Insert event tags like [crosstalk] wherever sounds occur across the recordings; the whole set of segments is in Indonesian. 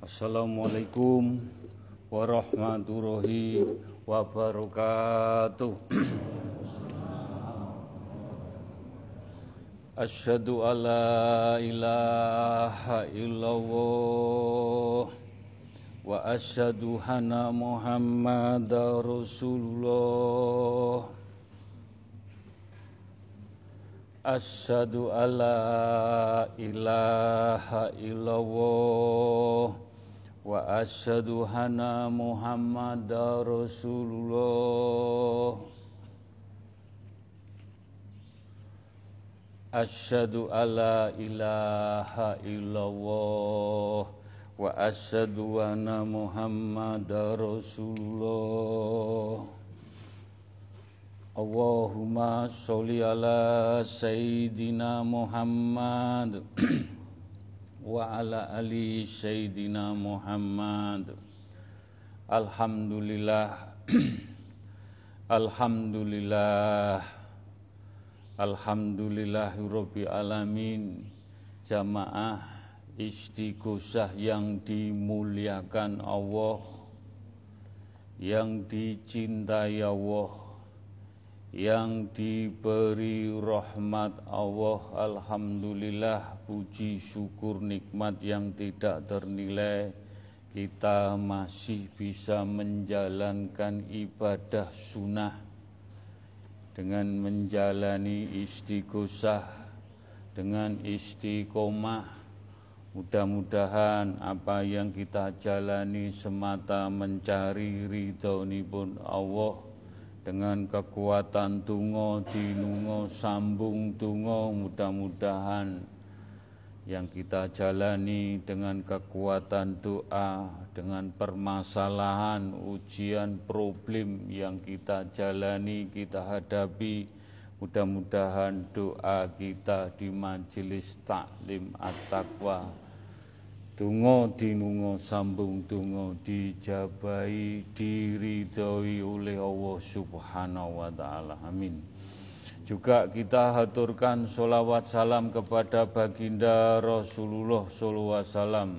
Assalamualaikum warahmatullahi wabarakatuh. Asyhadu an la ilaha illallah wa asyhadu anna Muhammadar Rasulullah. Asyhadu an la ilaha illallah wa asyhadu anna Muhammadar Rasulullah. Asyhadu alla ilaha illallah. Wa asyhadu anna Muhammadar Rasulullah. Allahumma sholli [clears throat] ala sayyidina Muhammad wa ala ali sayyidina Muhammad. Alhamdulillah. [clears throat] Alhamdulillah. Alhamdulillahirabbil alamin. Jamaah istighosah yang dimuliakan Allah yang dicintai Allah yang diberi rahmat Allah Alhamdulillah puji syukur nikmat yang tidak ternilai kita masih bisa menjalankan ibadah sunnah dengan menjalani istighosah dengan istiqomah. Mudah-mudahan apa yang kita jalani semata mencari ridho Allah dengan kekuatan tungo dinungo sambung tungo mudah-mudahan yang kita jalani dengan kekuatan doa dengan permasalahan ujian problem yang kita jalani kita hadapi mudah-mudahan doa kita di majelis taklim at-taqwa Tungo dinungo sambung tungo dijabai diridhoi oleh Allah Subhanahu wa taala. Amin. Juga kita haturkan solawat salam kepada baginda Rasulullah sallallahu alaihi wasallam.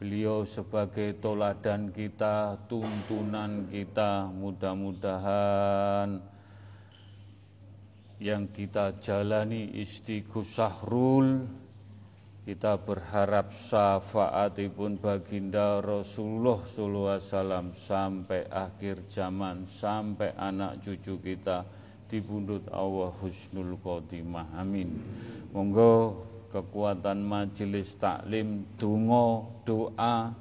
Beliau sebagai toladan kita, tuntunan kita, mudah-mudahan yang kita jalani istiqosahrul kita berharap syafaatipun baginda Rasulullah SAW sampai akhir zaman, sampai anak cucu kita dibundut Allah Husnul Khotimah. Amin. Monggo kekuatan majelis taklim, dungo, doa,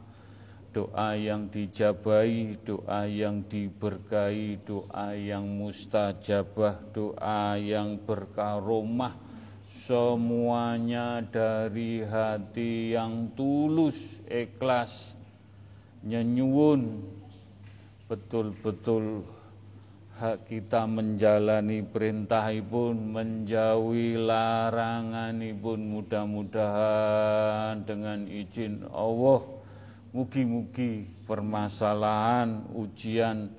doa yang dijabai, doa yang diberkahi, doa yang mustajabah, doa yang berkaromah, semuanya dari hati yang tulus, ikhlas, nyenyuun, betul-betul hak kita menjalani perintah pun menjauhi larangan pun mudah-mudahan dengan izin Allah mugi-mugi permasalahan ujian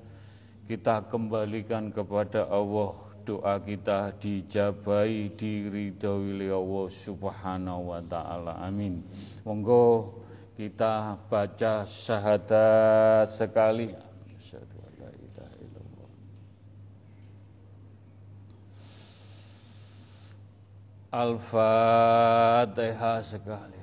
kita kembalikan kepada Allah doa kita dijabai diridhoi Allah Subhanahu wa taala. Amin. Monggo kita baca syahadat sekali. Al-Fatihah sekali.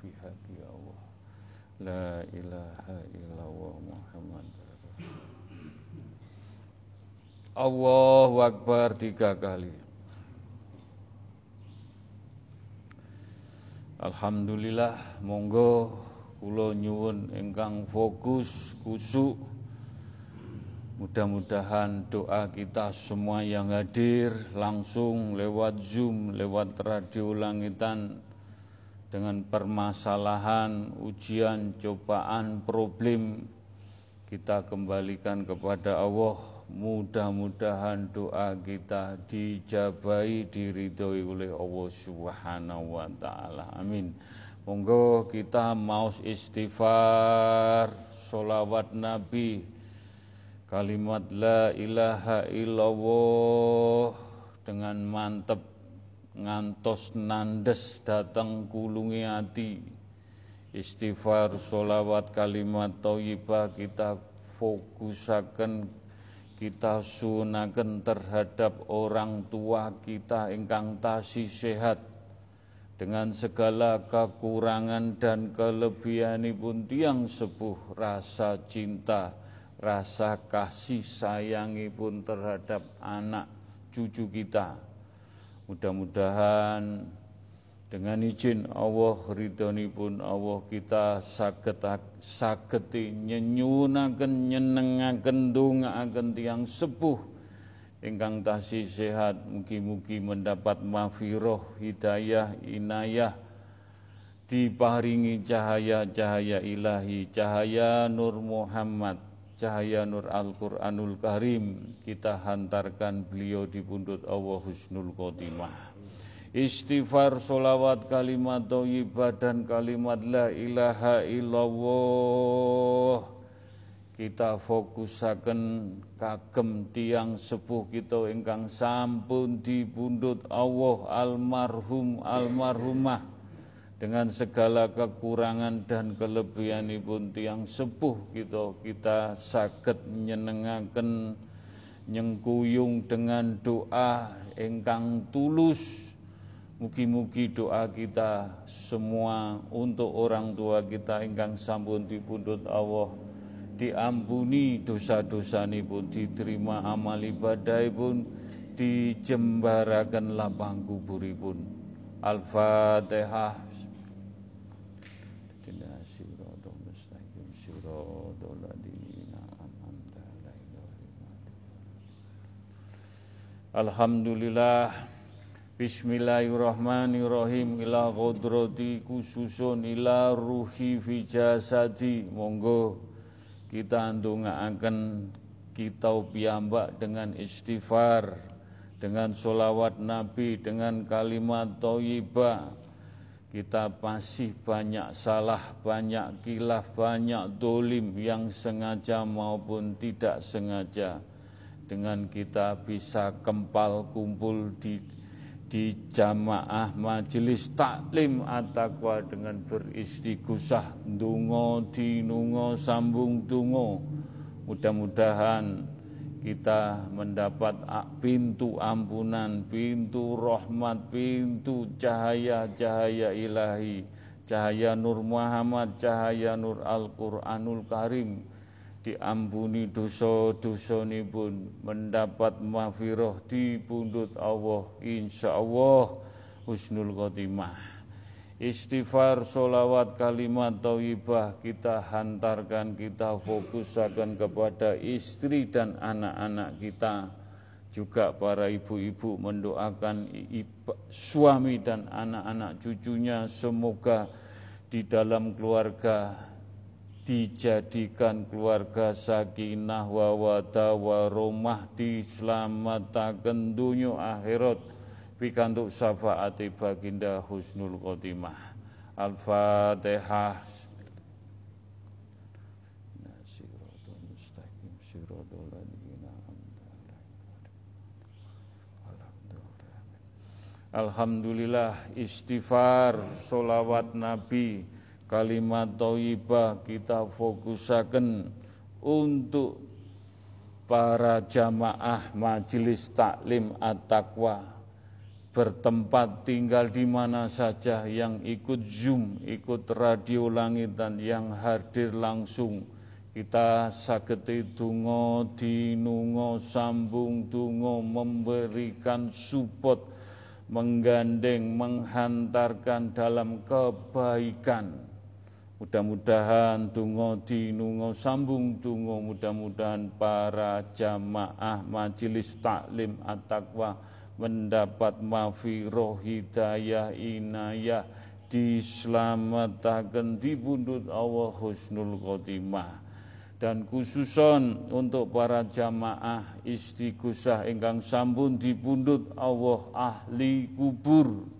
Bihaqi ya Allah. La ilaha illallah Muhammad. Allahu Akbar tiga kali. Alhamdulillah monggo kula nyuwun ingkang fokus kusuk. Mudah-mudahan doa kita semua yang hadir langsung lewat Zoom, lewat radio langitan dengan permasalahan, ujian, cobaan, problem kita kembalikan kepada Allah. Mudah-mudahan doa kita dijabai, diridhoi oleh Allah Subhanahu wa taala. Amin. Monggo kita mau istighfar, solawat Nabi, kalimat la ilaha illallah dengan mantep ngantos nandes datang kulungi hati istighfar solawat kalimat thayyibah kita fokusaken kita sunaken terhadap orang tua kita ingkang tasih sehat dengan segala kekurangan dan kelebihanipun tiang sepuh rasa cinta rasa kasih sayangi pun terhadap anak cucu kita. Mudah-mudahan dengan izin Allah ridhoni pun Allah kita saged sageti nyenyunaken nyenengaken dongaaken tiang sepuh. Ingkang tasih sehat mugi-mugi mendapat mafiroh hidayah inayah. Diparingi cahaya-cahaya ilahi cahaya Nur Muhammad cahaya nur Al-Quranul Karim kita hantarkan beliau di pundut Allah Husnul Khotimah. Istighfar solawat kalimat thayyibah dan kalimat la ilaha illallah. Kita fokusaken kagem tiang sepuh kita ingkang sampun di pundut Allah almarhum almarhumah dengan segala kekurangan dan kelebihan ibu tiang sepuh kita kita sakit nyenengaken nyengkuyung dengan doa engkang tulus. Mugi-mugi doa kita semua untuk orang tua kita ingkang sampun dipundhut Allah. Diampuni dosa-dosa pun diterima amal ibadah pun dijembarakan lapang kuburipun Al-Fatihah Alhamdulillah. Bismillahirrahmanirrahim. Ila qudrati khususun ila ruhi fi jasadi. Monggo kita andungaaken kita piyambak dengan istighfar dengan solawat Nabi dengan kalimat thayyibah kita masih banyak salah, banyak kilaf, banyak dolim yang sengaja maupun tidak sengaja dengan kita bisa kempal kumpul di di jamaah majelis taklim atakwa dengan beristighosah dungo dinungo sambung dungo mudah-mudahan kita mendapat pintu ampunan, pintu rahmat, pintu cahaya-cahaya ilahi, cahaya Nur Muhammad, cahaya Nur Al-Quranul Karim, diampuni dosa-dosa pun mendapat mafiroh di pundut Allah insya Allah husnul khotimah. Istighfar solawat kalimat tauyibah kita hantarkan kita fokusakan kepada istri dan anak-anak kita. Juga para ibu-ibu mendoakan suami dan anak-anak cucunya semoga di dalam keluarga dijadikan keluarga sakinah wa wada wa rumah diselamatkan dunia akhirat. Pikantuk syafaati baginda husnul khotimah. Al-fatihah. Alhamdulillah istighfar solawat Nabi kalimat thayyibah kita fokusaken untuk para jamaah majelis taklim at-taqwa bertempat tinggal di mana saja yang ikut Zoom, ikut radio langit dan yang hadir langsung kita sageti tungo dinungo sambung tungo memberikan support menggandeng, menghantarkan dalam kebaikan. Mudah-mudahan tungo dinungo sambung tungo mudah-mudahan para jamaah majelis taklim at-taqwa mendapat mafiroh hidayah inayah diselamatkan di bundut Allah husnul khotimah. Dan khususon untuk para jamaah istighosah ingkang sampun dipundhut Allah ahli kubur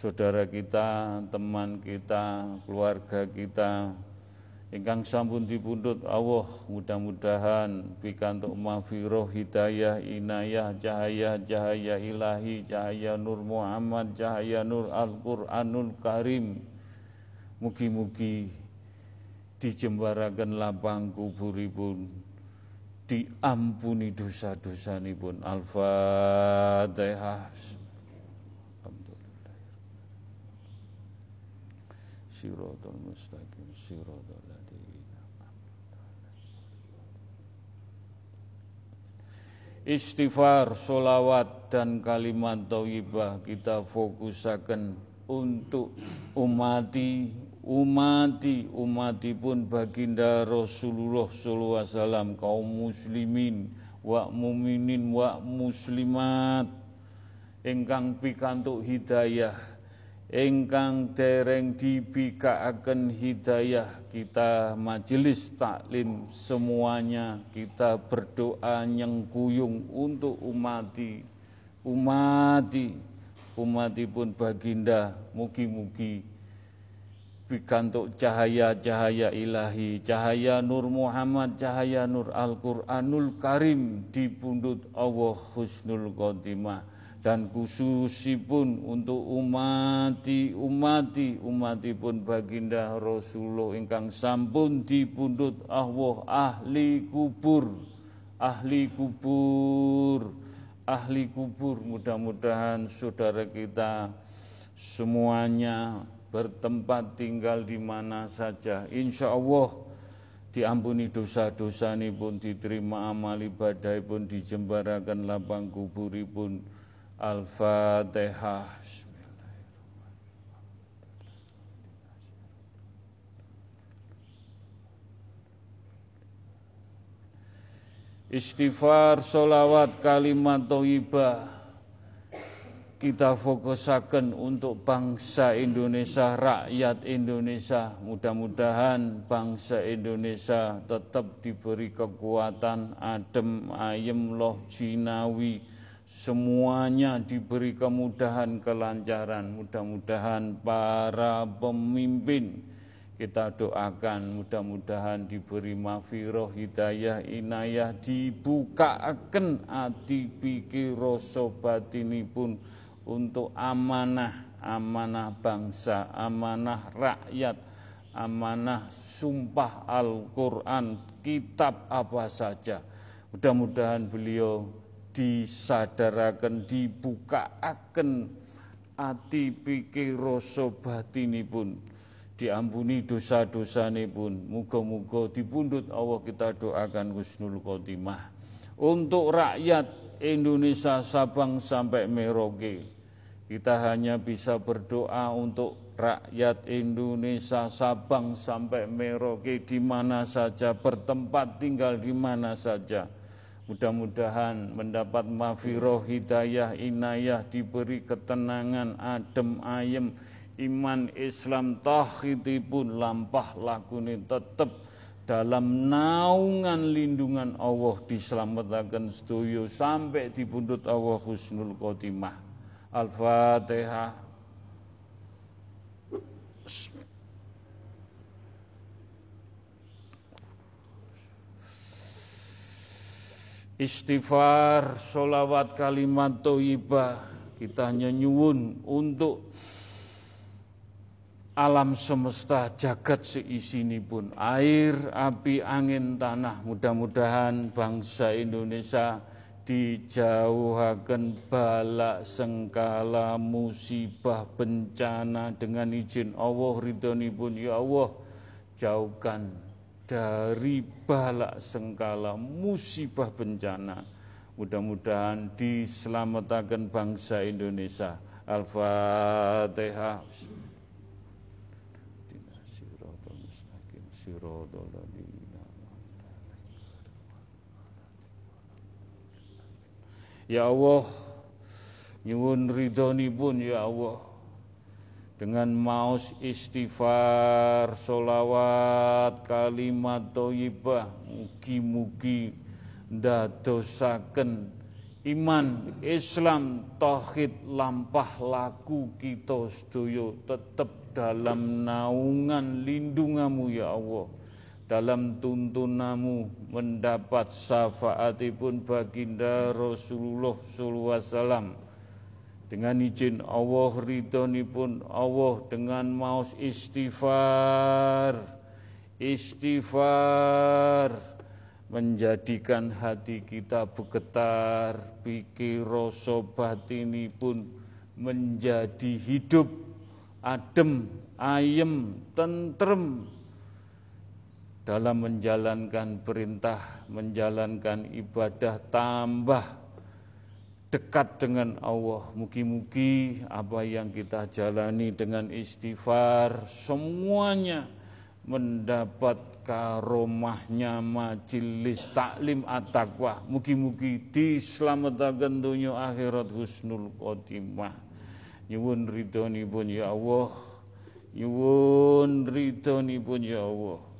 saudara kita, teman kita, keluarga kita ingkang sampun dipundhut Allah mudah-mudahan pikantuk mafiroh hidayah inayah cahaya cahaya ilahi cahaya nur Muhammad cahaya nur Al-Qur'anul Karim. Mugi-mugi dijembaraken lapang kuburipun diampuni dosa-dosanipun. Al-Fatihah siratal mustaqim siratal Istighfar, solawat dan kalimat thayyibah kita fokusaken untuk umati umati umatipun baginda Rasulullah wasallam kaum muslimin wa muminin wa muslimat. Ingkang pikantuk hidayah ingkang dereng dibikaaken hidayah kita majelis taklim semuanya kita berdoa nyengkuyung untuk umati umati umatipun baginda mugi-mugi pikantuk cahaya-cahaya ilahi, cahaya Nur Muhammad, cahaya Nur Al-Qur'anul Karim di pundut Allah Husnul Khotimah dan khususipun untuk umati umati umati pun baginda Rasulullah ingkang sampun dipundhut Allah ahli kubur ahli kubur ahli kubur. Mudah-mudahan saudara kita semuanya bertempat tinggal di mana saja. Insya Allah diampuni dosa-dosa pun diterima amal ibadah pun dijembarakan lapang kuburipun Al-Fatihah. Istighfar, solawat, kalimat toibah kita fokusakan untuk bangsa Indonesia, rakyat Indonesia. Mudah-mudahan bangsa Indonesia tetap diberi kekuatan, adem, ayem, loh, jinawi, semuanya diberi kemudahan kelancaran. Mudah-mudahan para pemimpin kita doakan. Mudah-mudahan diberi mafiroh hidayah inayah. Dibukakan ati pikir batini pun untuk amanah amanah bangsa amanah rakyat amanah sumpah Al-Quran kitab apa saja. Mudah-mudahan beliau disadaraken dibukaaken ati pikir rasa batinipun. Diampuni dosa-dosanipun. Muga-muga dipundhut Allah kita doakan husnul khotimah. Untuk rakyat Indonesia Sabang sampai Merauke kita hanya bisa berdoa untuk rakyat Indonesia Sabang sampai Merauke di mana saja bertempat tinggal di mana saja Mudah-mudahan mendapat mafiroh, hidayah, inayah, diberi ketenangan, adem, ayem, iman Islam pun lampah lakuni tetap dalam naungan lindungan Allah diselamatkan setuju sampai di pundut Allah husnul khotimah. Al-Fatihah. Istighfar, solawat kalimat toibah, kita nyuwun untuk alam semesta jagat seisi ini pun air, api, angin, tanah. Mudah-mudahan bangsa Indonesia dijauhkan balak sengkala musibah bencana dengan izin Allah ridhonipun. Ya Allah jauhkan dari balak sengkala musibah bencana Mudah-mudahan diselamatkan bangsa Indonesia. Al-Fatihah. Ya Allah, nyuwun pun ya Allah. Dengan maus istighfar, solawat, kalimat toyibah, mugi-mugi ndadosaken iman Islam tauhid lampah laku kita sedaya tetap dalam naungan lindungamu ya Allah. Dalam tuntunamu mendapat syafaatipun baginda Rasulullah sallallahu alaihi wasallam dengan izin Allah ridhonipun Allah dengan maus istighfar. Istighfar. Menjadikan hati kita bergetar, pikir rasa batini pun menjadi hidup, adem, ayem, tentrem. Dalam menjalankan perintah, menjalankan ibadah tambah dekat dengan Allah. Mugi-mugi apa yang kita jalani dengan istighfar semuanya mendapat karomahnya majelis taklim at-taqwa. Mugi-mugi diselamatkan dunia akhirat husnul khotimah. Nyuwun pun ya Allah. Nyuwun pun ya Allah.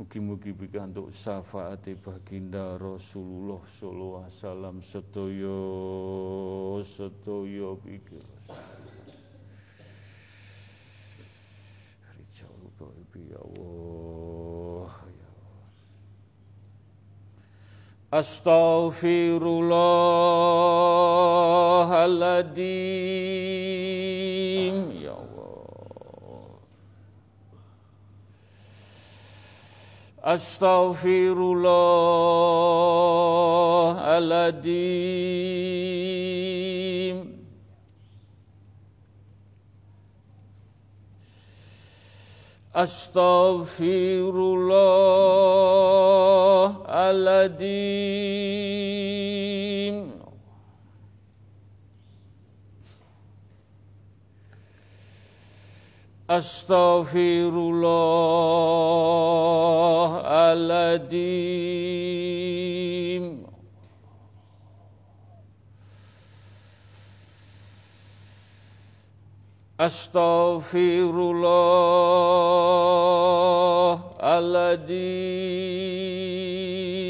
Mugi-mugi pikantuk syafaat baginda Rasulullah sallallahu alaihi wasallam. Sedaya sedaya. Ya Allah. Astaghfirullahaladzim Astaghfirullahaladzim Astaghfirullahaladzim Astaghfirullahaladzim Astaghfirullahaladzim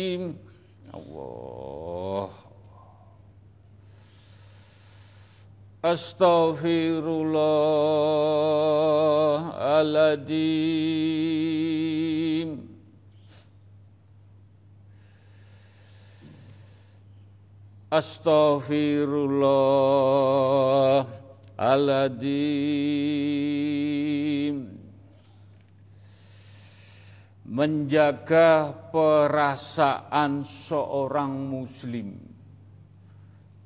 Astaghfirullahaladzim Astaghfirullah aladim. Menjaga perasaan seorang muslim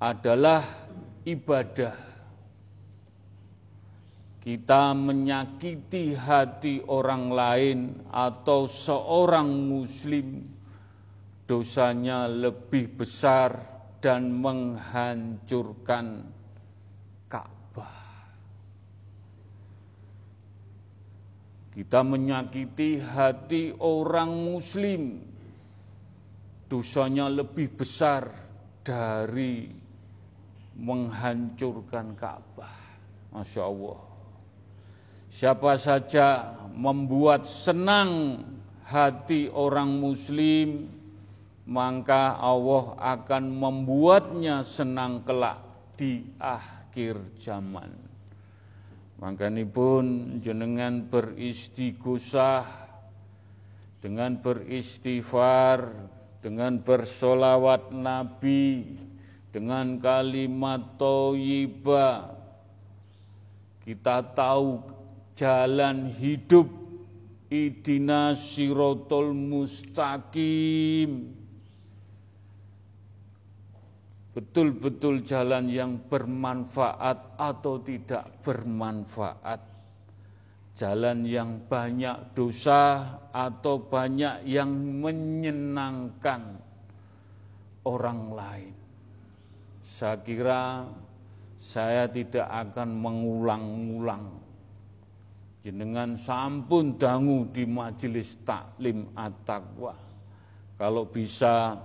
adalah ibadah. Kita menyakiti hati orang lain atau seorang muslim dosanya lebih besar dan menghancurkan Kita menyakiti hati orang muslim, dosanya lebih besar dari menghancurkan Ka'bah. Masya Allah. Siapa saja membuat senang hati orang muslim, maka Allah akan membuatnya senang kelak di akhir zaman. pun jenengan beristighosah dengan beristighfar, dengan bersolawat Nabi, dengan kalimat toyibah. Kita tahu jalan hidup idina sirotol mustaqim betul-betul jalan yang bermanfaat atau tidak bermanfaat, jalan yang banyak dosa atau banyak yang menyenangkan, orang lain. Saya kira saya tidak akan mengulang-ulang jenengan sampun dangu di majelis taklim at-taqwa. Kalau bisa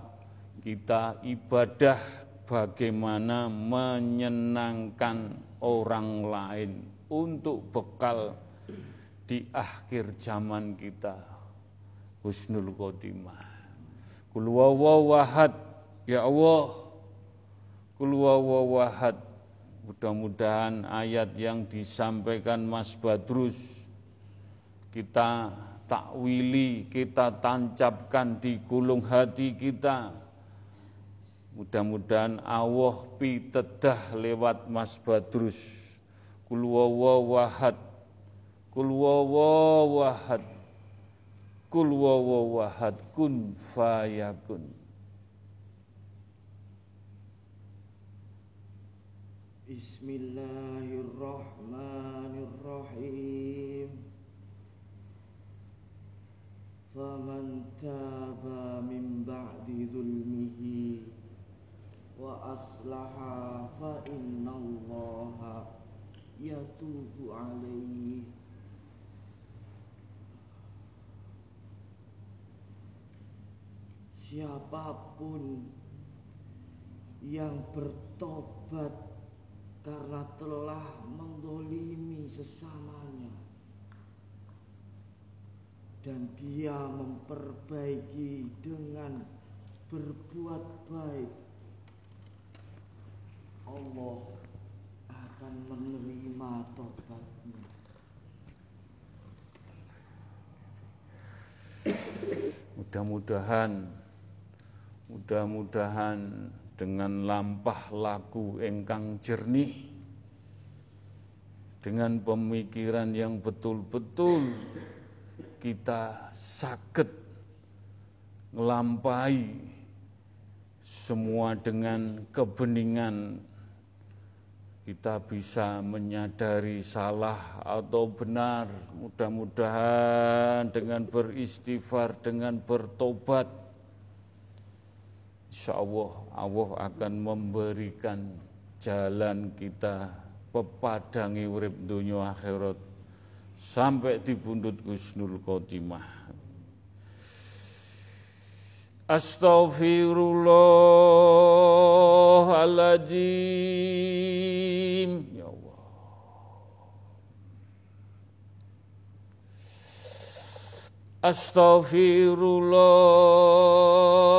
kita ibadah bagaimana menyenangkan orang lain untuk bekal di akhir zaman kita husnul khotimah. Kul wahad ya Allah. Kul wahad. Mudah-mudahan ayat yang disampaikan Mas Badrus kita takwili, kita tancapkan di gulung hati kita. Mudah-mudahan Allah pitedah lewat Mas Badrus. Kul wahad Kul wawawahad Kul wawawahad kun fayakun Bismillahirrahmanirrahim. Faman taba min ba'di zulmihi Wa aslaha fa inna allaha yatubu alaihi siapa pun yang bertobat karena telah mendolimi sesamanya. Dan dia memperbaiki dengan berbuat baik. Allah akan menerima tobatnya. Mudah-mudahan Mudah-mudahan dengan lampah laku engkang jernih, dengan pemikiran yang betul-betul kita sakit melampai semua dengan kebeningan kita bisa menyadari salah atau benar mudah-mudahan dengan beristighfar dengan bertobat Insya Allah Allah akan memberikan jalan kita pepadangi urip dunia akhirat sampai di pundut Gusnul Khotimah. Astaghfirullahaladzim. Ya Allah. Astaghfirullah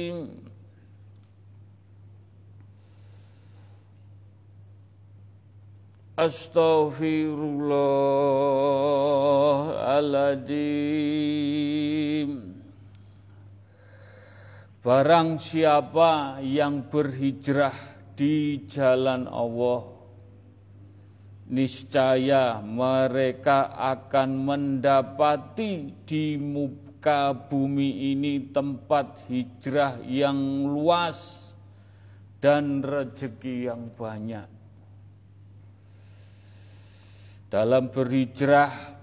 Astaghfirullahaladzim Barang siapa yang berhijrah di jalan Allah Niscaya mereka akan mendapati di muka bumi ini tempat hijrah yang luas dan rezeki yang banyak dalam berhijrah,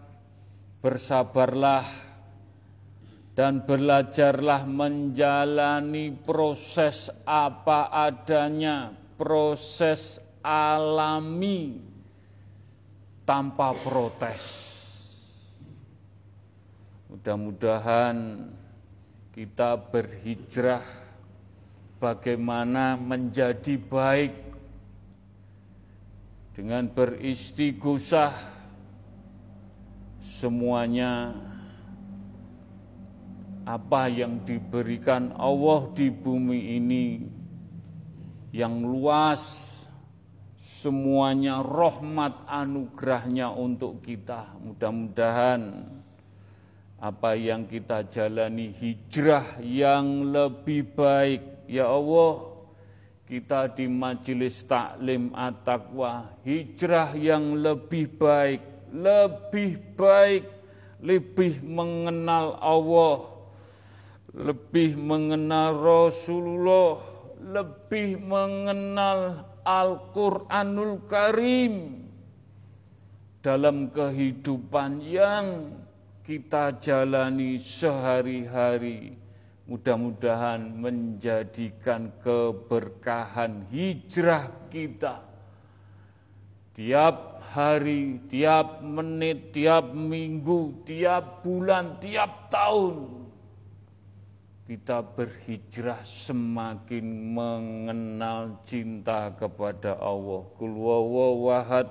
bersabarlah, dan belajarlah menjalani proses apa adanya, proses alami tanpa protes. Mudah-mudahan kita berhijrah bagaimana menjadi baik dengan beristighosah semuanya apa yang diberikan Allah di bumi ini yang luas semuanya rahmat anugerahnya untuk kita. Mudah-mudahan apa yang kita jalani hijrah yang lebih baik. Ya Allah kita di majelis taklim at-taqwa hijrah yang lebih baik lebih baik lebih mengenal Allah lebih mengenal Rasulullah, lebih mengenal Al-Quranul Karim dalam kehidupan yang kita jalani sehari-hari. Mudah-mudahan menjadikan keberkahan hijrah kita. Tiap hari, tiap menit, tiap minggu, tiap bulan, tiap tahun kita berhijrah semakin mengenal cinta kepada Allah. Kul wawahad.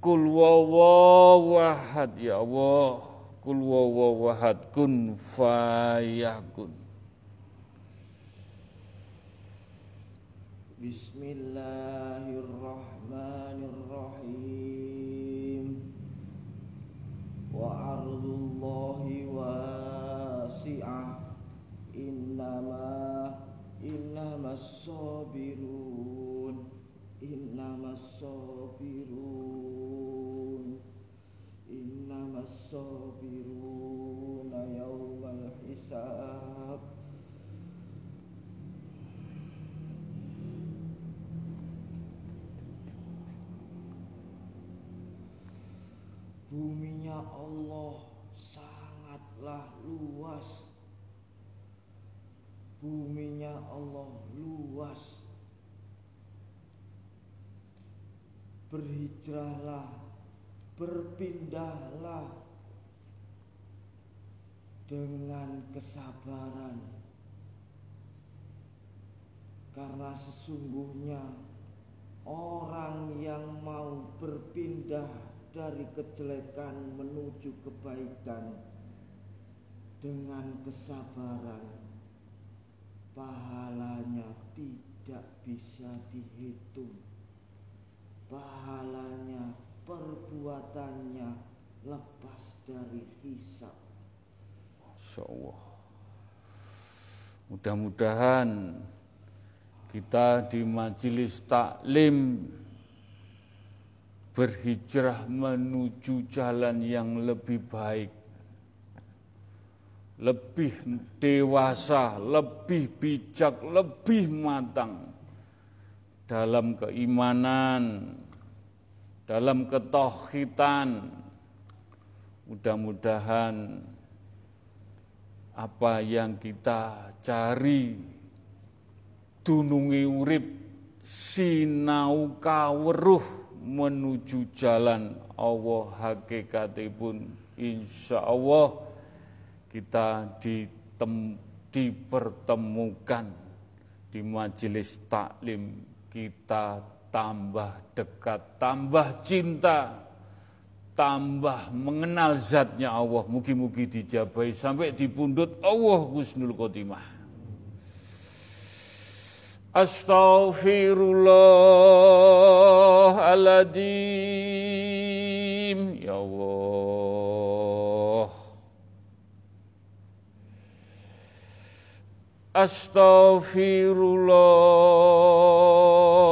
Kul wawahad ya Allah. Kul wawahad kun fayakun. Bismillahirrahmanirrahim. Wa ardullahi wa wasi'ah innama innama sabirun innama sabirun innama sabirun yawmal hisab. Buminya Allah sangatlah luas. Buminya Allah luas. Berhijrahlah berpindahlah dengan kesabaran. Karena sesungguhnya orang yang mau berpindah dari kejelekan menuju kebaikan dengan kesabaran pahalanya tidak bisa dihitung. Pahalanya perbuatannya lepas dari hisab. Masya Allah mudah-mudahan kita di majelis taklim berhijrah menuju jalan yang lebih baik lebih dewasa, lebih bijak, lebih matang dalam keimanan, dalam ketohitan. Mudah-mudahan apa yang kita cari dunungi urip sinau kaweruh menuju jalan Allah hakikatipun insya Allah kita ditem, dipertemukan di majelis taklim kita tambah dekat, tambah cinta, tambah mengenal zatnya Allah. Mugi-mugi dijabai sampai di pundut Allah Husnul Khotimah. Astaghfirullahaladzim Ya Allah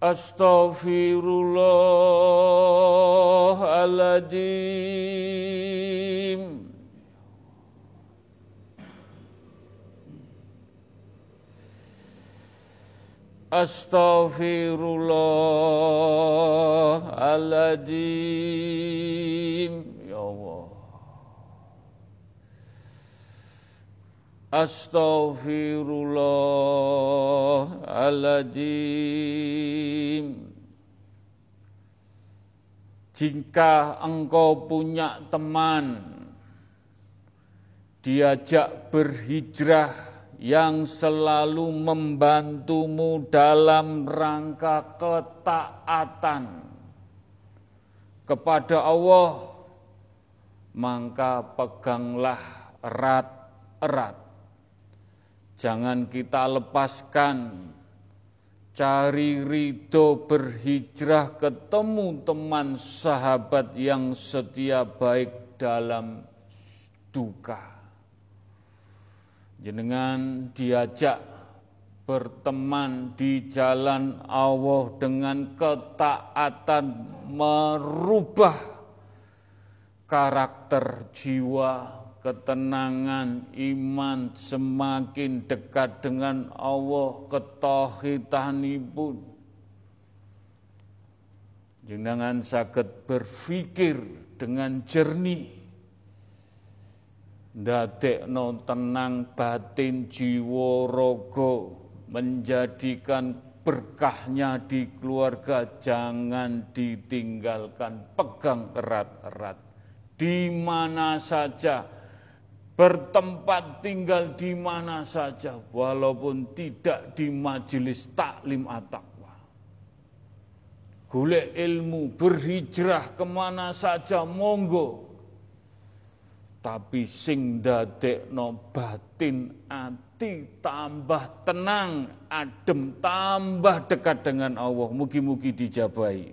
Astaghfirullahaladzim Astaghfirullahaladzim Astaghfirullahaladzim Jika engkau punya teman diajak berhijrah yang selalu membantumu dalam rangka ketaatan kepada Allah, maka peganglah erat-erat. Jangan kita lepaskan cari ridho berhijrah ketemu teman sahabat yang setia baik dalam duka. Jenengan diajak berteman di jalan Allah dengan ketaatan merubah karakter jiwa ketenangan iman semakin dekat dengan Allah ibu. Jenengan sakit berpikir dengan jernih. Ndadekno tenang batin jiwa rogo menjadikan berkahnya di keluarga jangan ditinggalkan pegang erat-erat. Di mana saja bertempat tinggal di mana saja, walaupun tidak di majelis taklim at-taqwa. Golek ilmu, berhijrah ke mana saja, monggo. Tapi sing no batin ati tambah tenang, adem, tambah dekat dengan Allah. Mugi-mugi dijabai.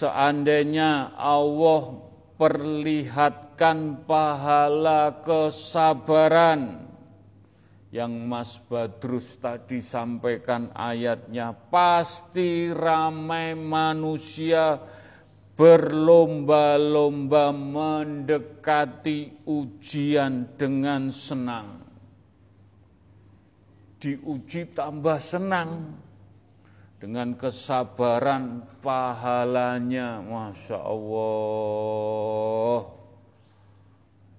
Seandainya Allah perlihatkan pahala kesabaran yang Mas Badrus tadi sampaikan ayatnya pasti ramai manusia berlomba-lomba mendekati ujian dengan senang. Diuji tambah senang dengan kesabaran pahalanya, masya Allah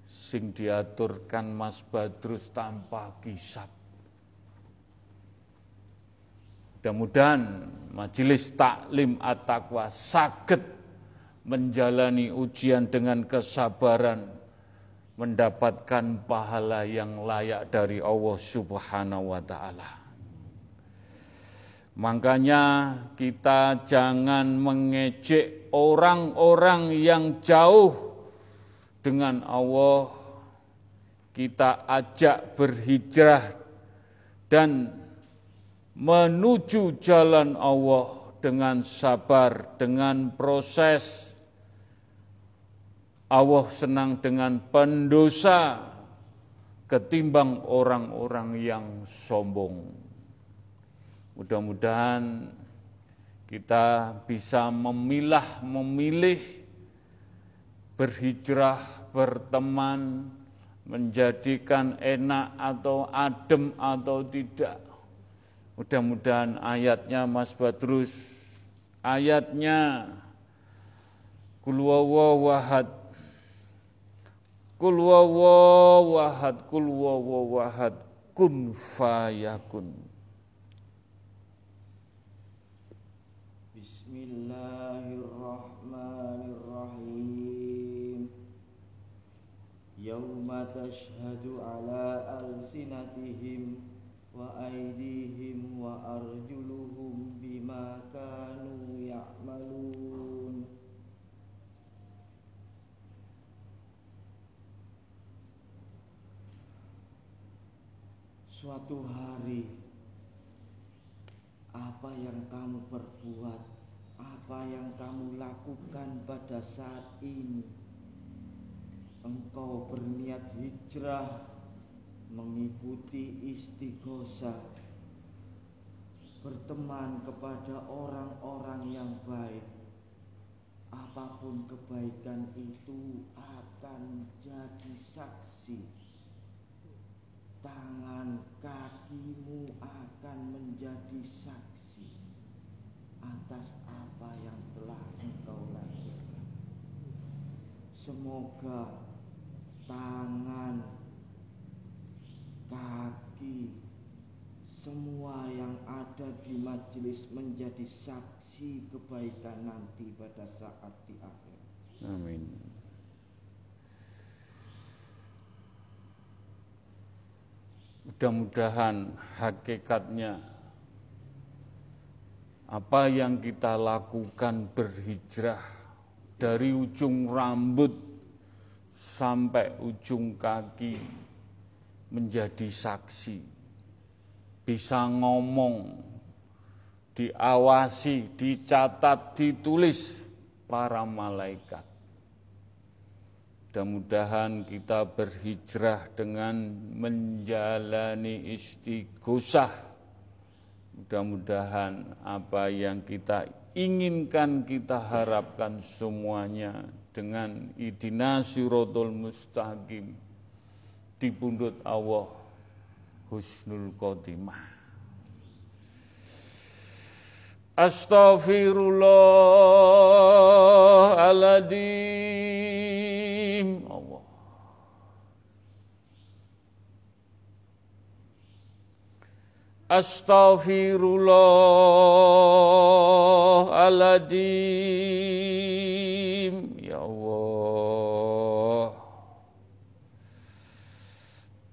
sing diaturkan Mas Badrus tanpa kisah. Mudah-mudahan majelis taklim at-taqwa sakit menjalani ujian dengan kesabaran, mendapatkan pahala yang layak dari Allah Subhanahu wa taala. Makanya kita jangan mengejek orang-orang yang jauh dengan Allah kita ajak berhijrah dan menuju jalan Allah dengan sabar, dengan proses. Allah senang dengan pendosa ketimbang orang-orang yang sombong. Mudah-mudahan kita bisa memilah, memilih, berhijrah, berteman, menjadikan enak atau adem atau tidak. Mudah-mudahan ayatnya Mas Badrus, ayatnya Kulwawa wahad, Kul wawahad, kul wawahad, kun fayakun. Bismillahirrahmanirrahim. Yawma tashhadu ala alsinatihim wa aydihim wa arjuluhum bima kanu ya'malun. Suatu hari apa yang kamu perbuat, apa yang kamu lakukan pada saat ini, engkau berniat hijrah mengikuti istighosah, berteman kepada orang-orang yang baik. Apa pun kebaikan itu akan jadi saksi. Tangan kakimu akan menjadi saksi atas apa yang telah engkau lakukan. Semoga tangan, kaki, semua yang ada di majelis menjadi saksi kebaikan nanti pada saat di akhir. Amin. Mudah-mudahan hakikatnya apa yang kita lakukan berhijrah dari ujung rambut sampai ujung kaki menjadi saksi, bisa ngomong, diawasi, dicatat, ditulis para malaikat. Mudah-mudahan kita berhijrah dengan menjalani istighosah. Mudah-mudahan apa yang kita inginkan, kita harapkan semuanya dengan idina siratul mustaqim di pundut Allah husnul khotimah. Astaghfirullahaladzim Astaghfirullahaladzim Ya Allah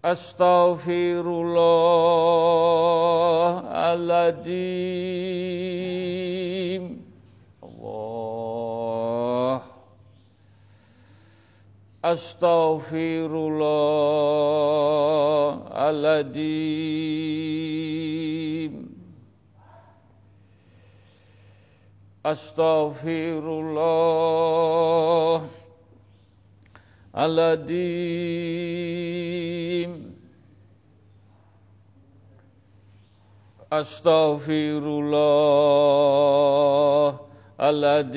Astaghfirullahaladzim Astaghfirullahaladzim. Astaghfirullah Aladim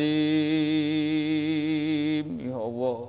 Ya Allah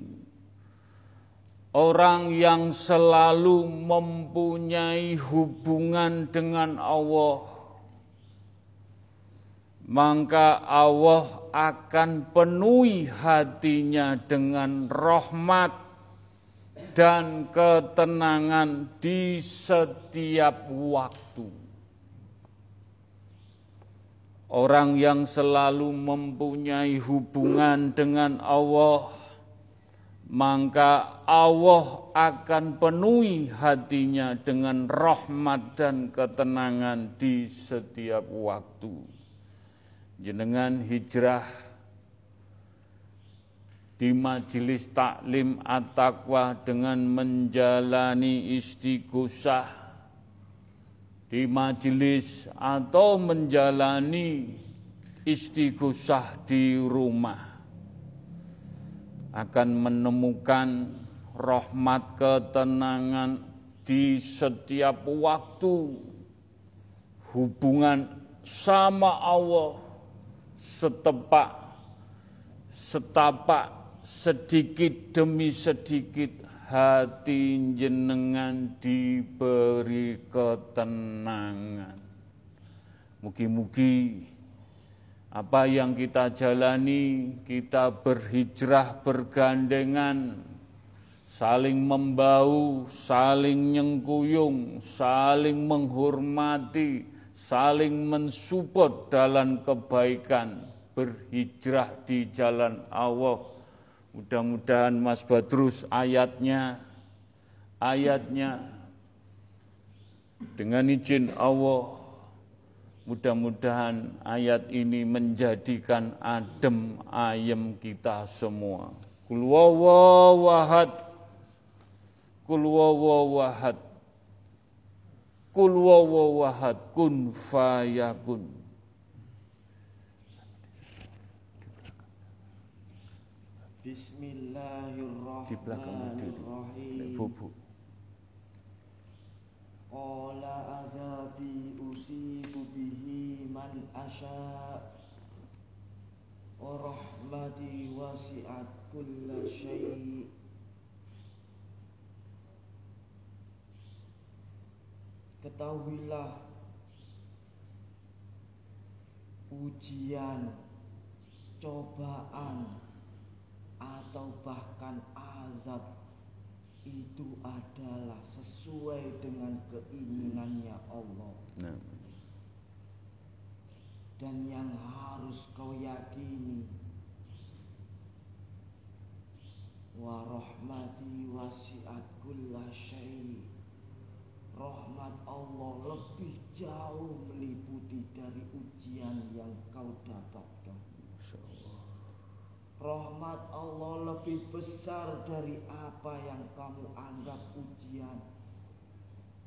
Orang yang selalu mempunyai hubungan dengan Allah maka Allah akan penuhi hatinya dengan rahmat dan ketenangan di setiap waktu. Orang yang selalu mempunyai hubungan dengan Allah, maka Allah akan penuhi hatinya dengan rahmat dan ketenangan di setiap waktu. Jenengan hijrah di majelis taklim at-taqwa dengan menjalani istighosah di majelis atau menjalani istighosah di rumah akan menemukan rahmat ketenangan di setiap waktu hubungan sama Allah setepak setapak sedikit demi sedikit hati jenengan diberi ketenangan. Mugi-mugi apa yang kita jalani, kita berhijrah bergandengan, saling membau, saling nyengkuyung, saling menghormati, saling mensupport dalam kebaikan, berhijrah di jalan Allah. Mudah-mudahan Mas Badrus ayatnya, ayatnya dengan izin Allah, mudah-mudahan ayat ini menjadikan adem ayem kita semua. Kul wawahad, kul wawahad, kul wawahad, kun fayakun. Bismillahirrahmanirrahim. Rahmati wasi'at kulla syai' Ketahuilah ujian, cobaan, atau bahkan azab itu adalah sesuai dengan keinginannya Allah. Nah. Dan yang harus kau yakini wa rahmati wasi'at kulla syai' rahmat Allah lebih jauh meliputi dari ujian yang kau dapatkan. Rahmat Allah lebih besar dari apa yang kamu anggap ujian.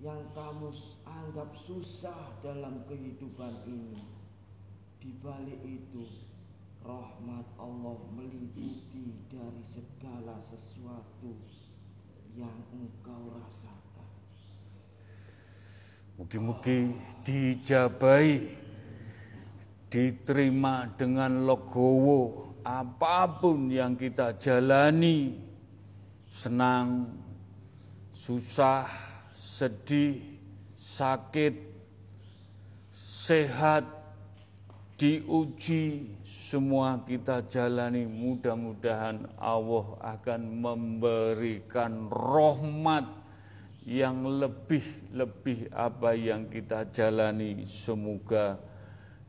Yang kamu anggap susah dalam kehidupan ini Di balik itu Rahmat Allah meliputi dari segala sesuatu yang engkau rasakan. Mugi-mugi dijabai Diterima dengan logowo apa pun yang kita jalani, senang, susah, sedih, sakit, sehat, diuji, semua kita jalani. Mudah-mudahan Allah akan memberikan rahmat yang lebih-lebih apa yang kita jalani. Semoga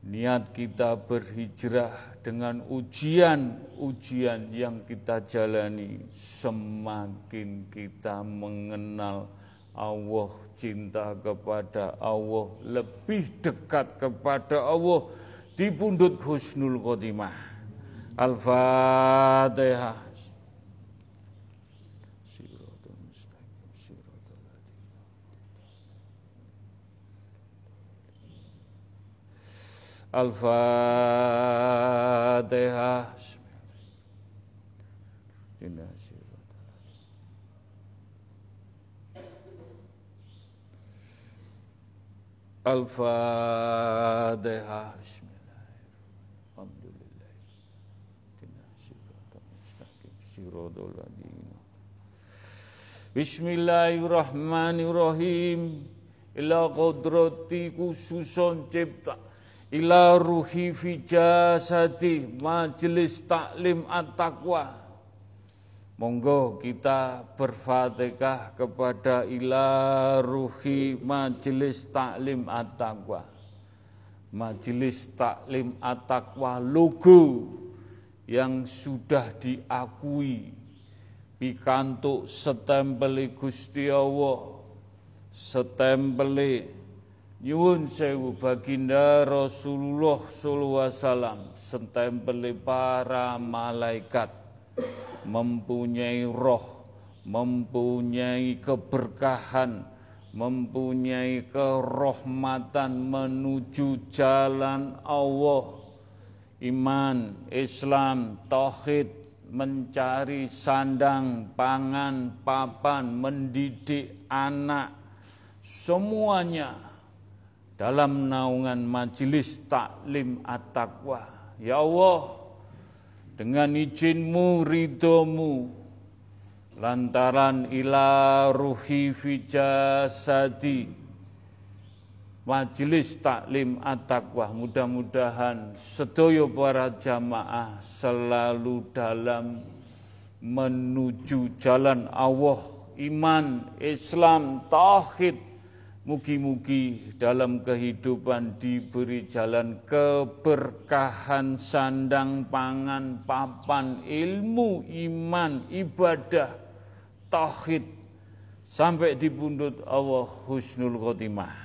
niat kita berhijrah dengan ujian-ujian yang kita jalani semakin kita mengenal Allah cinta kepada Allah lebih dekat kepada Allah di pundut husnul khotimah Al-Fatihah Al-Fatihah. Al-Fatihah. Bismillahirrahmanirrahim. Ila qadrati khususon cipta. Ila ruhi fi jasadi majelis taklim at-taqwa. Monggo kita berfatihah kepada ila ruhi majelis taklim at-taqwa. Majelis taklim at-taqwa logo yang sudah diakui pikantuk setempeli Gusti Allah setempeli Nyuwun sewu baginda Rasulullah sallallahu alaihi wasallam setempel para malaikat mempunyai roh, mempunyai keberkahan, mempunyai kerahmatan menuju jalan Allah. Iman, Islam, tauhid, mencari sandang, pangan, papan, mendidik anak, semuanya dalam naungan majelis taklim at-taqwa. Ya Allah, dengan izinmu, ridomu, lantaran ila ruhi fi jasadi, majelis taklim at-taqwa mudah-mudahan sedoyo para jamaah selalu dalam menuju jalan Allah iman Islam tauhid. Mugi-mugi dalam kehidupan diberi jalan keberkahan sandang pangan papan ilmu iman ibadah tauhid. Sampai di pundut Allah husnul khotimah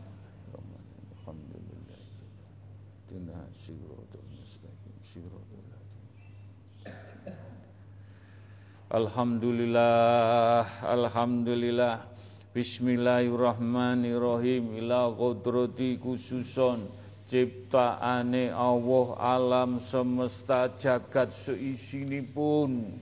Alhamdulillah, Alhamdulillah. Bismillahirrahmanirrahim. Ila kodrati khususon Ciptaane Allah alam semesta jagat seisinipun. Pun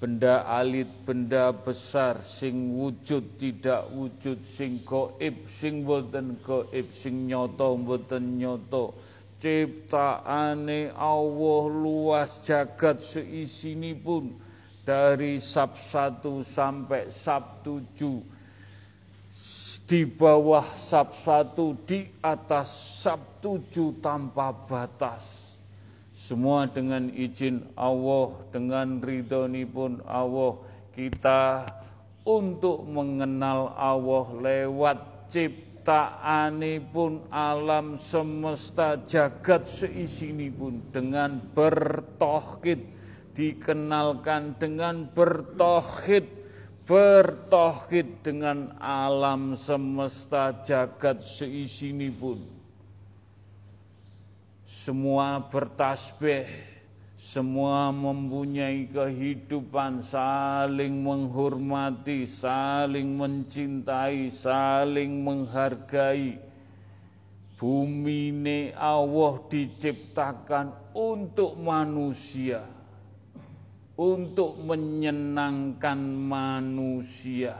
benda alit, benda besar, sing wujud tidak wujud, sing goib, sing boten goib, sing nyoto boten nyoto. Ciptaane Allah luas jagat seisini pun dari sab satu sampai sab tujuh. Di bawah sab satu di atas sab tujuh tanpa batas. Semua dengan izin Allah, dengan ridhoni pun Allah, kita untuk mengenal Allah lewat ciptaani pun alam semesta jagat seisini pun. Dengan bertohid dikenalkan dengan bertohid bertohid dengan alam semesta jagat seisini pun semua bertasbih, semua mempunyai kehidupan, saling menghormati, saling mencintai, saling menghargai. Bumi ini Allah diciptakan untuk manusia, untuk menyenangkan manusia.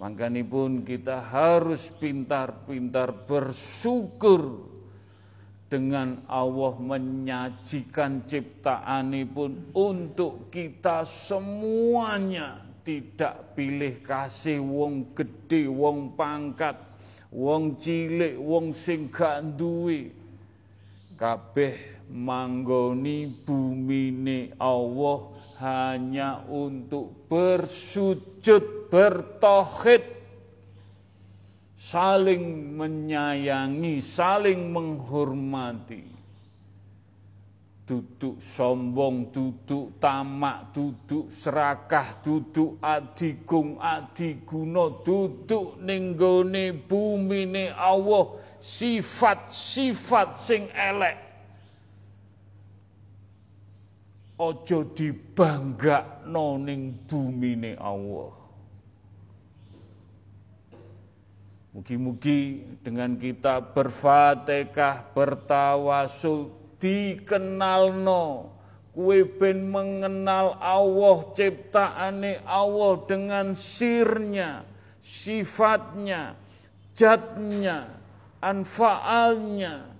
Makanya pun kita harus pintar-pintar bersyukur dengan Allah menyajikan ciptaan ini pun untuk kita semuanya tidak pilih kasih wong gede, wong pangkat, wong cilik, wong sing gak duwe. Kabeh manggoni bumine Allah hanya untuk bersujud, bertauhid saling menyayangi, saling menghormati. Duduk sombong, duduk tamak, duduk serakah, duduk adigung, adiguno, duduk bumi ne Allah, sifat-sifat sing elek. Ojo dibangga noning bumi ne Allah. Mugi-mugi dengan kita berfatihah, bertawasul, dikenalno, kue ben mengenal Allah, ciptaane Allah dengan sirnya, sifatnya, jatnya, anfaalnya,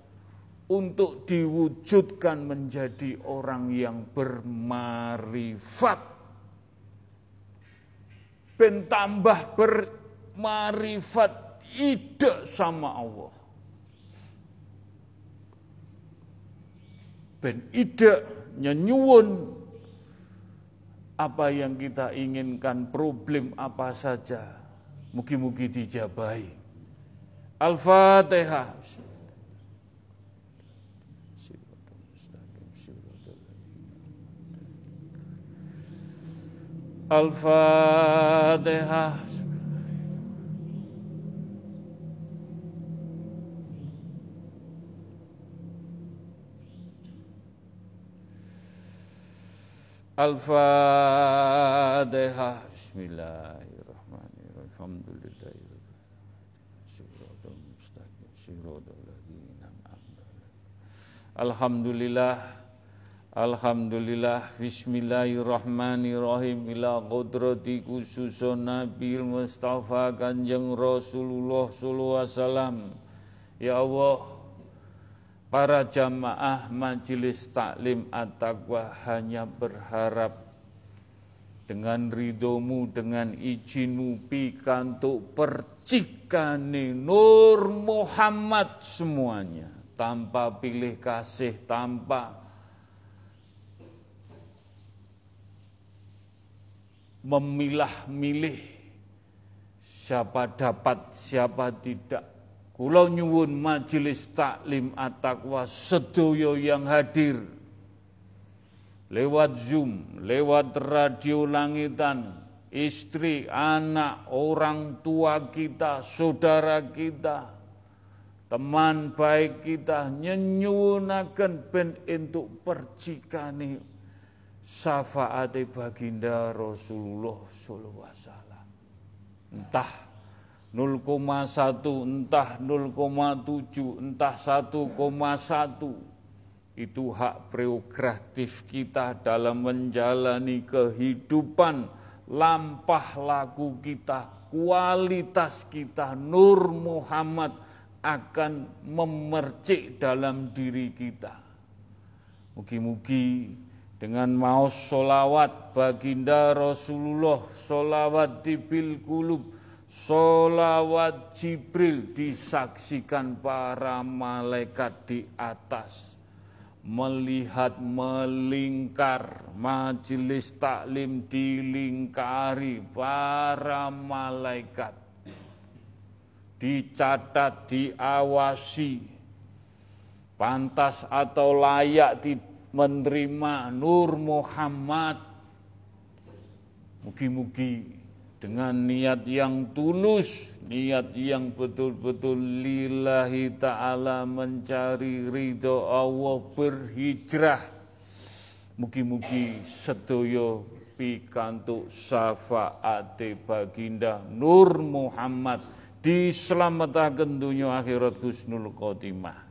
untuk diwujudkan menjadi orang yang bermarifat. Ben tambah bermarifat ide sama Allah. Ben ide apa yang kita inginkan, problem apa saja, mugi-mugi dijabai. Al-Fatihah. الفاتحة الفاتحة بسم الله الرحمن الرحيم الحمد لله رب صراط المستقيم صراط الذين أنعمت الحمد لله Alhamdulillah Bismillahirrahmanirrahim. Ila qudrati khususun Nabi Mustafa Kanjeng Rasulullah Sallallahu Wasallam. Ya Allah Para jamaah majelis taklim at-taqwa hanya berharap dengan ridomu, dengan izinmu pikantuk percikane Nur Muhammad semuanya. Tanpa pilih kasih, tanpa memilah-milih siapa dapat, siapa tidak. Kulau nyuwun majelis taklim at-taqwa sedoyo yang hadir lewat Zoom, lewat radio langitan, istri, anak, orang tua kita, saudara kita, teman baik kita nyenyunakan ben untuk percikani syafaat baginda Rasulullah sallallahu alaihi wasallam. Entah 0,1, entah 0,7, entah 1,1 itu hak prerogatif kita dalam menjalani kehidupan lampah laku kita, kualitas kita, Nur Muhammad akan memercik dalam diri kita. Mugi-mugi dengan mau solawat baginda Rasulullah, solawat di bil kulub, solawat Jibril disaksikan para malaikat di atas. Melihat melingkar majelis taklim dilingkari para malaikat. Dicatat, diawasi, pantas atau layak di menerima Nur Muhammad. Mugi-mugi dengan niat yang tulus, niat yang betul-betul lillahi ta'ala mencari ridho Allah berhijrah. Mugi-mugi sedoyo pikantuk syafaate baginda Nur Muhammad diselamatkan dunia akhirat husnul khotimah.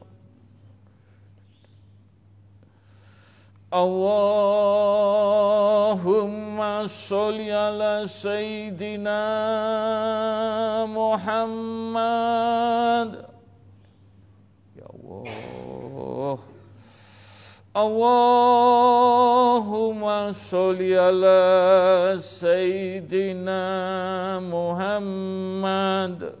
Allahumma sholli ala Sayyidina Muhammad Ya Allah Allahumma sholli ala Sayyidina Muhammad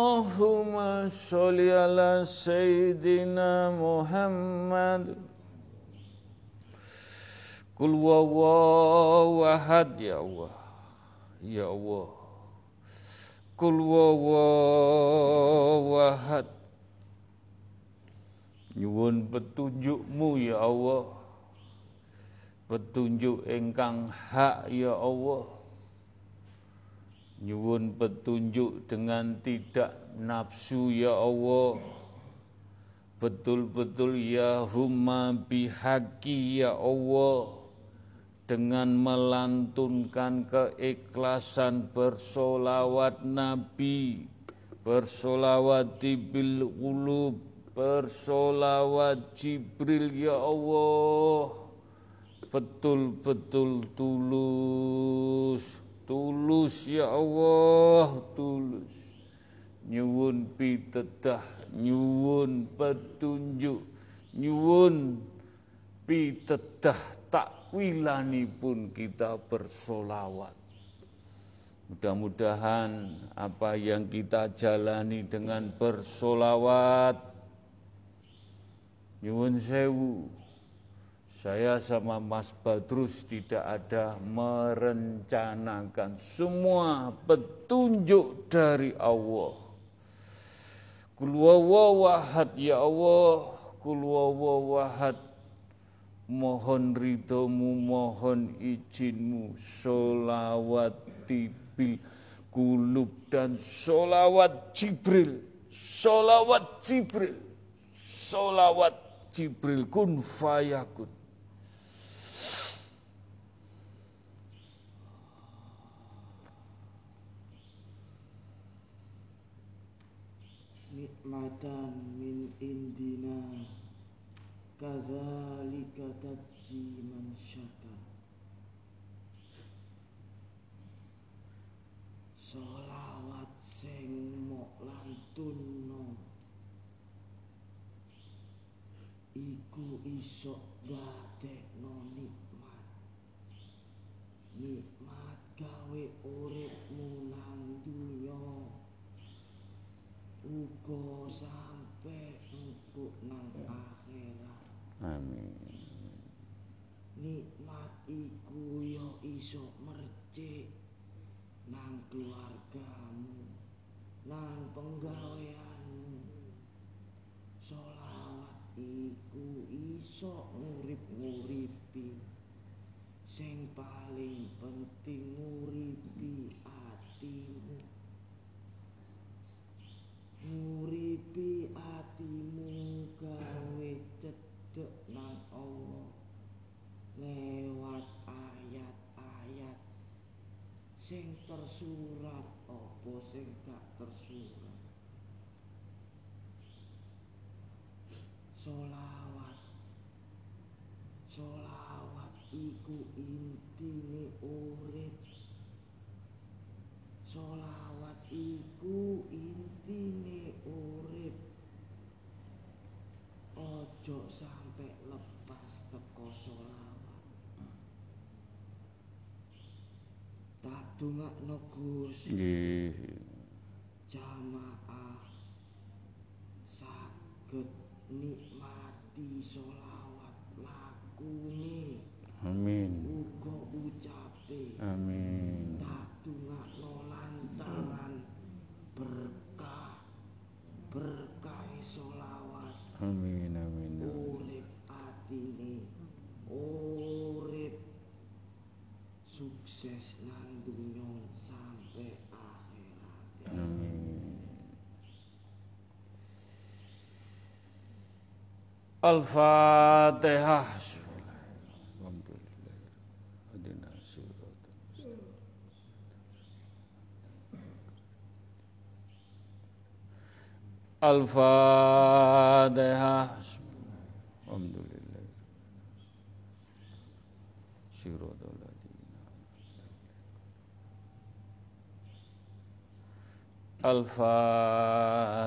Sholli ala Sayyidina Muhammad Kul wawahad ya Allah Ya Allah Kul wawahad Nyuwun petunjukmu ya Allah. Petunjuk engkang hak ya Allah Nyuwun petunjuk dengan tidak nafsu ya Allah. Betul-betul ya humma bihaqi ya Allah. Dengan melantunkan keikhlasan bersolawat Nabi Bersolawat bil ulub Bersolawat Jibril ya Allah. Betul-betul tulus tulus ya Allah tulus. Nyuwun pitedah nyuwun petunjuk nyuwun pitedah takwilani pun kita bersolawat. Mudah-mudahan apa yang kita jalani dengan bersolawat Nyuwun sewu saya sama Mas Badrus tidak ada merencanakan semua petunjuk dari Allah. Kulwawawahad ya Allah, kulwawawahad mohon ridhomu, mohon izinmu, solawat tibil kulub dan solawat Jibril, solawat Jibril, solawat Jibril kun fayakun. Nikmatan min indina. Kadzalika tajzi man syakar nikmat iku yo iso mercik nang keluargamu nang penggaweanmu. Solawat iku iso ngurip-nguripi sing paling penting nguripi atimu. Nguripi atimu sing tersurat solawat solawat iku intine urip. Solawat iku intine urip. Ojo sampe lepas teko solawat tak dungakno Gus. jamaah saged nikmati solawat lakune Amin. uga ucape Amin. tak dungakno lantaran berkah berkah solawat Amin. Amin. urip atine urip sukses nang dunya sampai akhirat Amin. Al-Fatihah. Alhamdulillah. Hadina siratal mustaqim. Al-Fatihah. Alhamdulillah. Siratal ladzina Al-Fatihah.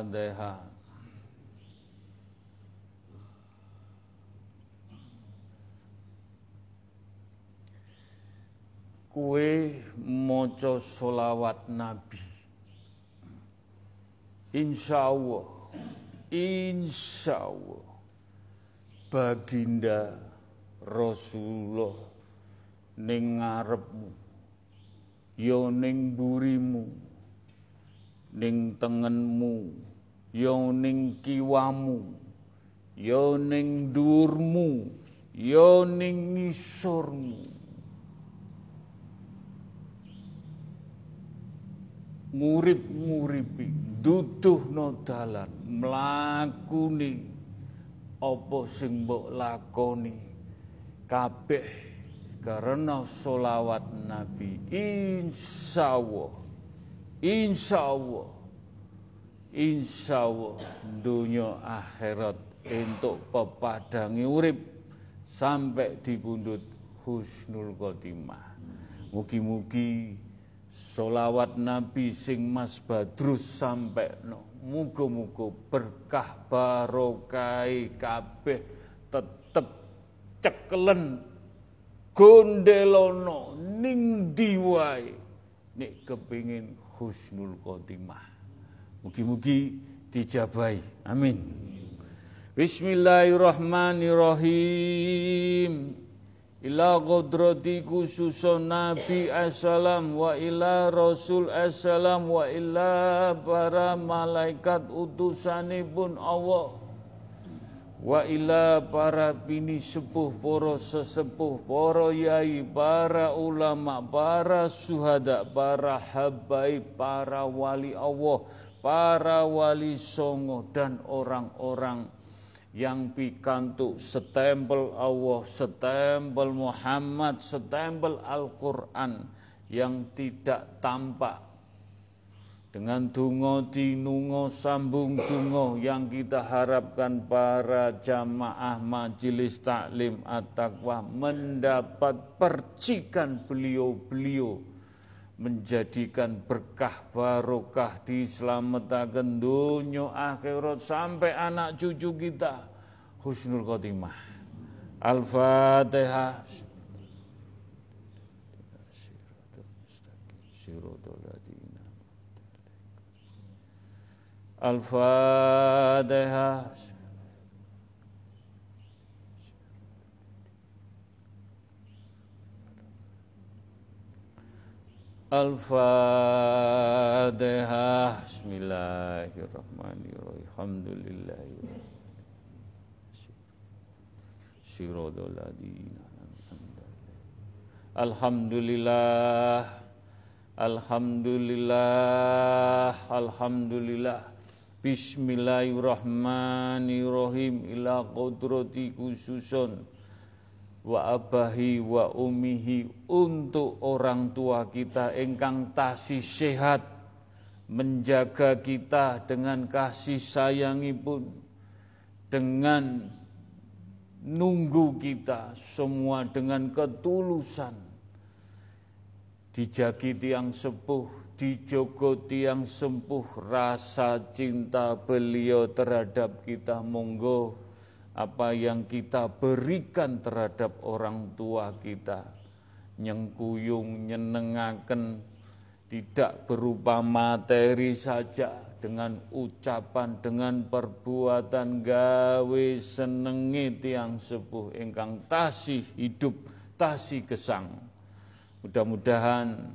Kue maca solawat Nabi insya Allah, insya Allah, baginda Rasulullah ning ngarepmu, yo ya ning burimu, ning tengenmu, yo ya ning kiwamu, yo ya ning durmu, yo ning ngisormu. Ngurip-nguripi duduhno dalan mlakune apa sing mbok lakoni? Kabeh karena solawat Nabi. Insyaallah insyaallah insyaallah dunia akhirat entuk pepadangi urip sampai di pundut husnul khotimah. Mugi-mugi Solawat Nabi sing Mas Badrus sampai no. Muga-muga berkah barokai kabeh tetep cekelen gondelono ning diwai nek kepingin husnul khotimah. Mugi-mugi dijabai. Amin. Bismillahirrahmanirrahim ila qudrati khususun Nabi assalam wa ila Rasul assalam wa ila para malaikat utusanipun Allah. Wa ila para bini sepuh para sesepuh para yai para ulama para suhada para habaib para wali Allah para wali songo dan orang-orang yang pikantuk setempel Allah, setempel Muhammad, setempel Al-Quran yang tidak tampak. Dengan dungo dinungo sambung dungo yang kita harapkan para jamaah majelis taklim at-taqwa mendapat percikan beliau-beliau menjadikan berkah barokah diselamatkan dunia akhirat sampai anak cucu kita. Husnul khotimah. Al-Fatihah. Al-Fatihah Al-Fatihah Bismillahirrahmanirrahim. Alhamdulillah Alhamdulillah. Alhamdulillah. Alhamdulillah. Bismillahirrahmanirrahim. Ila qudrati khususun wa abahi wa umihi untuk orang tua kita engkang tasih sehat menjaga kita dengan kasih sayangipun dengan nunggu kita semua dengan ketulusan. Dijagi tiang sepuh dijogo tiang sempuh rasa cinta beliau terhadap kita monggo apa yang kita berikan terhadap orang tua kita? Nyengkuyung nyenengaken tidak berupa materi saja dengan ucapan dengan perbuatan gawe senengi tiang sepuh ingkang tasih hidup tasih gesang. Mudah-mudahan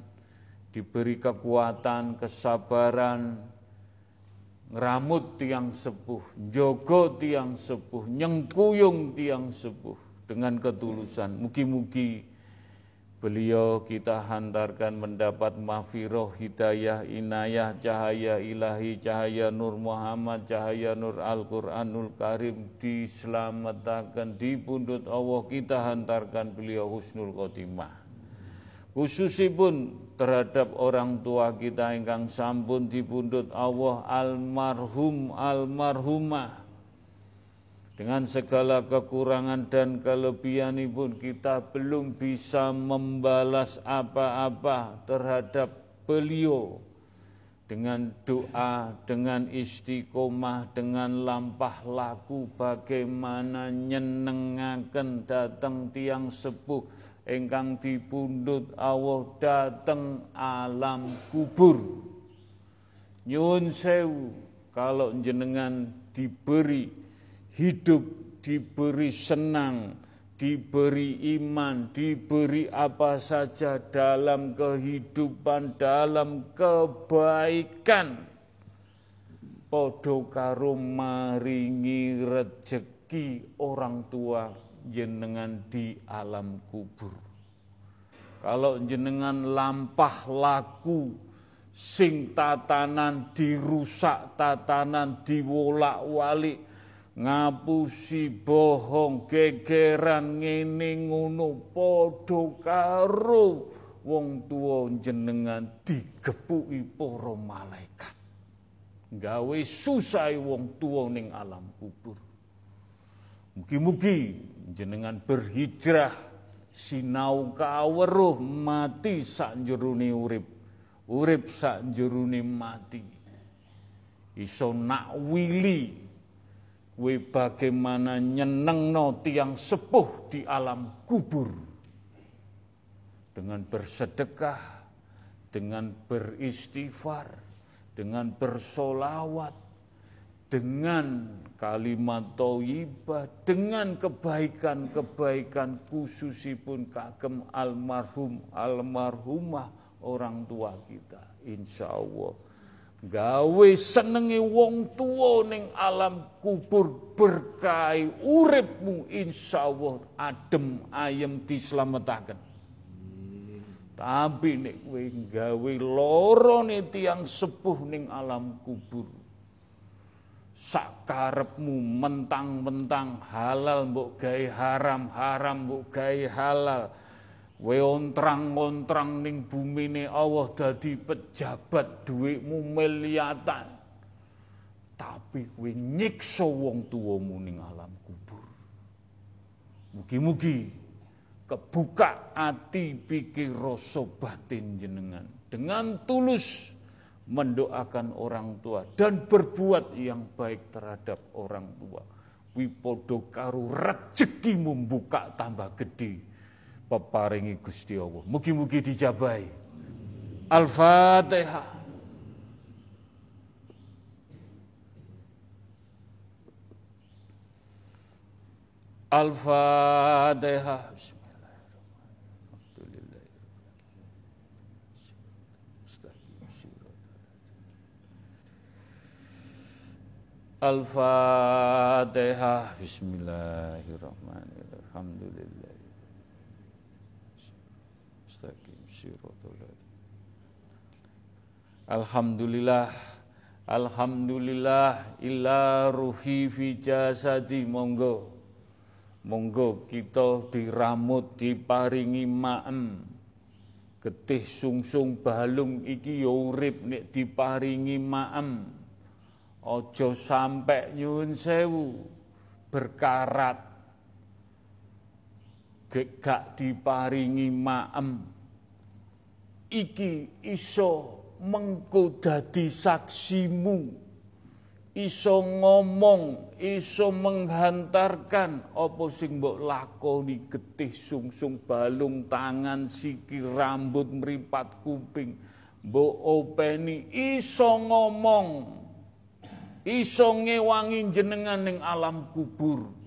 diberi kekuatan kesabaran ngeramut tiang sepuh, jogo tiang sepuh, nyengkuyung tiang sepuh dengan ketulusan. Mugi-mugi beliau kita hantarkan mendapat mafiroh, hidayah, inayah, cahaya ilahi, cahaya nur Muhammad, cahaya nur Al-Quranul Karim, diselamatkan di pundut Allah, kita hantarkan beliau husnul khotimah. Khususipun terhadap orang tua kita ingkang sampun dipundhut Allah almarhum almarhumah. Dengan segala kekurangan dan kelebihan pun kita belum bisa membalas apa-apa terhadap beliau. Dengan doa, dengan istiqomah, dengan lampah laku bagaimana nyenengaken datang tiang sepuh ingkang dipundhut Allah dateng alam kubur nyuwun sewu kalau jenengan diberi hidup, diberi senang, diberi iman, diberi apa saja dalam kehidupan, dalam kebaikan. Podo karo maringi rejeki orang tua jenengan di alam kubur. Kalau jenengan lampah laku, sing tatanan dirusak, tatanan diwolak-walik, ngapusi bohong gegeran ngene ngono padha karo wong tuwa jenengan digepuki para malaikat gawe susah wong tuwa ning alam kubur mugi-mugi jenengan berhijrah sinau kaweruh mati sak urip. Urip sak mati. Iso nak wili. We bagaimana nyenengno tiang sepuh di alam kubur? Dengan bersedekah, dengan beristighfar, dengan bersolawat, dengan kalimat toibah, dengan kebaikan-kebaikan khususipun kagem almarhum almarhumah orang tua kita. Insya Allah gawe senenge wong tua ning alam kubur berkai uripmu insyaallah adem ayem dislametaken tapi nek kowe gawe lorone tiang sepuh ning alam kubur sakarepmu mentang-mentang halal mbok gawe haram haram mbok gawe halal We ontrang-ontrang ning bumine Allah dadi pejabat dhuwitmu miliatan. Tapi kowe nyiksa wong tuamu ning alam kubur. Mugi-mugi kebuka hati pikir rasa batin jenengan dengan tulus mendoakan orang tua dan berbuat yang baik terhadap orang tua. Wipodo karu rezeki membuka tambah gede peparingi Gusti Allah. Mugi-mugi dijabai. Al-Fatihah. Al-Fatihah. Al-Fatihah. Bismillahirrahmanirrahim. Alhamdulillah. Alhamdulillah. Alhamdulillah. Illa ruhi fi jasadi. Monggo. Monggo kita diramut diparingi maem getih sungsung balung iki ya urip nek diparingi maem aja sampe nyuwun sewu berkarat. Gak diparingi maem. Iki iso mengko dadi saksimu. Iso ngomong iso menghantarkan. Apa sing mbok lakoni getih sungsung balung tangan sikil rambut meripat kuping. Mbok openi iso ngomong iso ngewangi jenengan ning alam kubur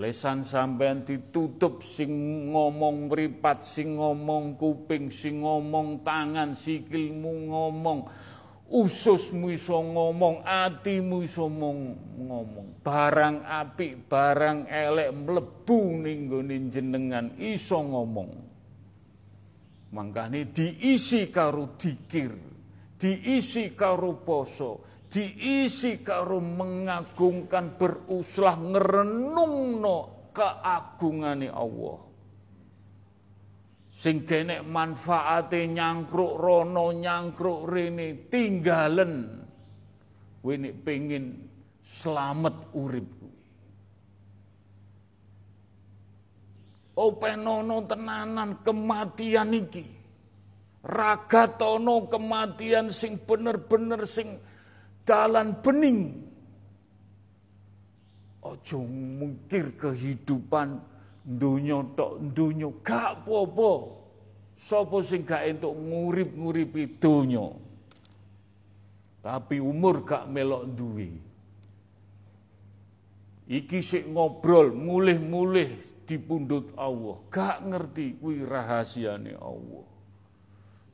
Lesan sampean ditutup sing ngomong meripat, sing ngomong kuping, sing ngomong tangan, sikilmu ngomong, ususmu iso ngomong, atimu iso ngomong. Barang api, barang elek mlebu ning jenengan iso ngomong. Mangkane diisi karo dikir, diisi karo poso, diisi karo mengagungkan beruslah ngerenungno keagungane Allah. Sing genek manfaate nyangkruk rono nyangkruk rene tinggalen kowe nek pengin slamet urip kuwi. Openono tenanan kematian iki. Ragatono kematian sing bener-bener sing dalan bening. Ojo mungkir kehidupan dunia tok dunia gak apa-apa. Sapa sing gak entuk ngurip-nguripi donya. Tapi umur gak melok duwe. Iki sik ngobrol mulih-mulih di pundut Allah, gak ngerti kuwi rahasiane Allah.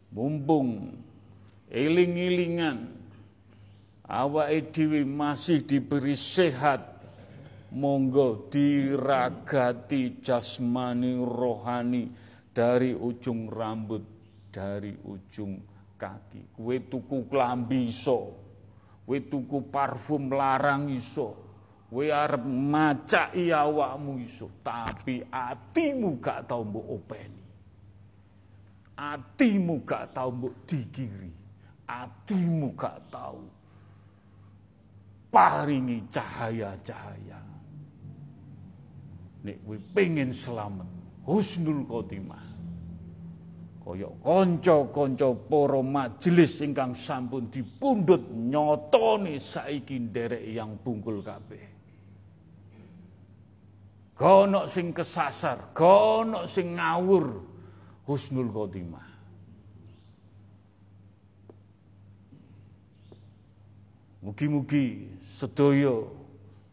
Mumpung eling-elingan awake dhewe masih diberi sehat, monggo diragati jasmani rohani dari ujung rambut, dari ujung kaki. Kue tuku klambi iso, kue tuku parfum larang iso, kue arep macaki awakmu iso, tapi atimu gak tau mbok openi. Atimu gak tau mbok dikiri. Atimu gak tau paringi cahaya-cahaya. Nek kowe pengen selamat, husnul khotimah. Kaya kanca-kanca para majelis ingkang sampun dipundhut nyotone saiki nderek yang bungkul kabeh. Gono sing kesasar, gono sing ngawur husnul khotimah. Mugi-mugi sedaya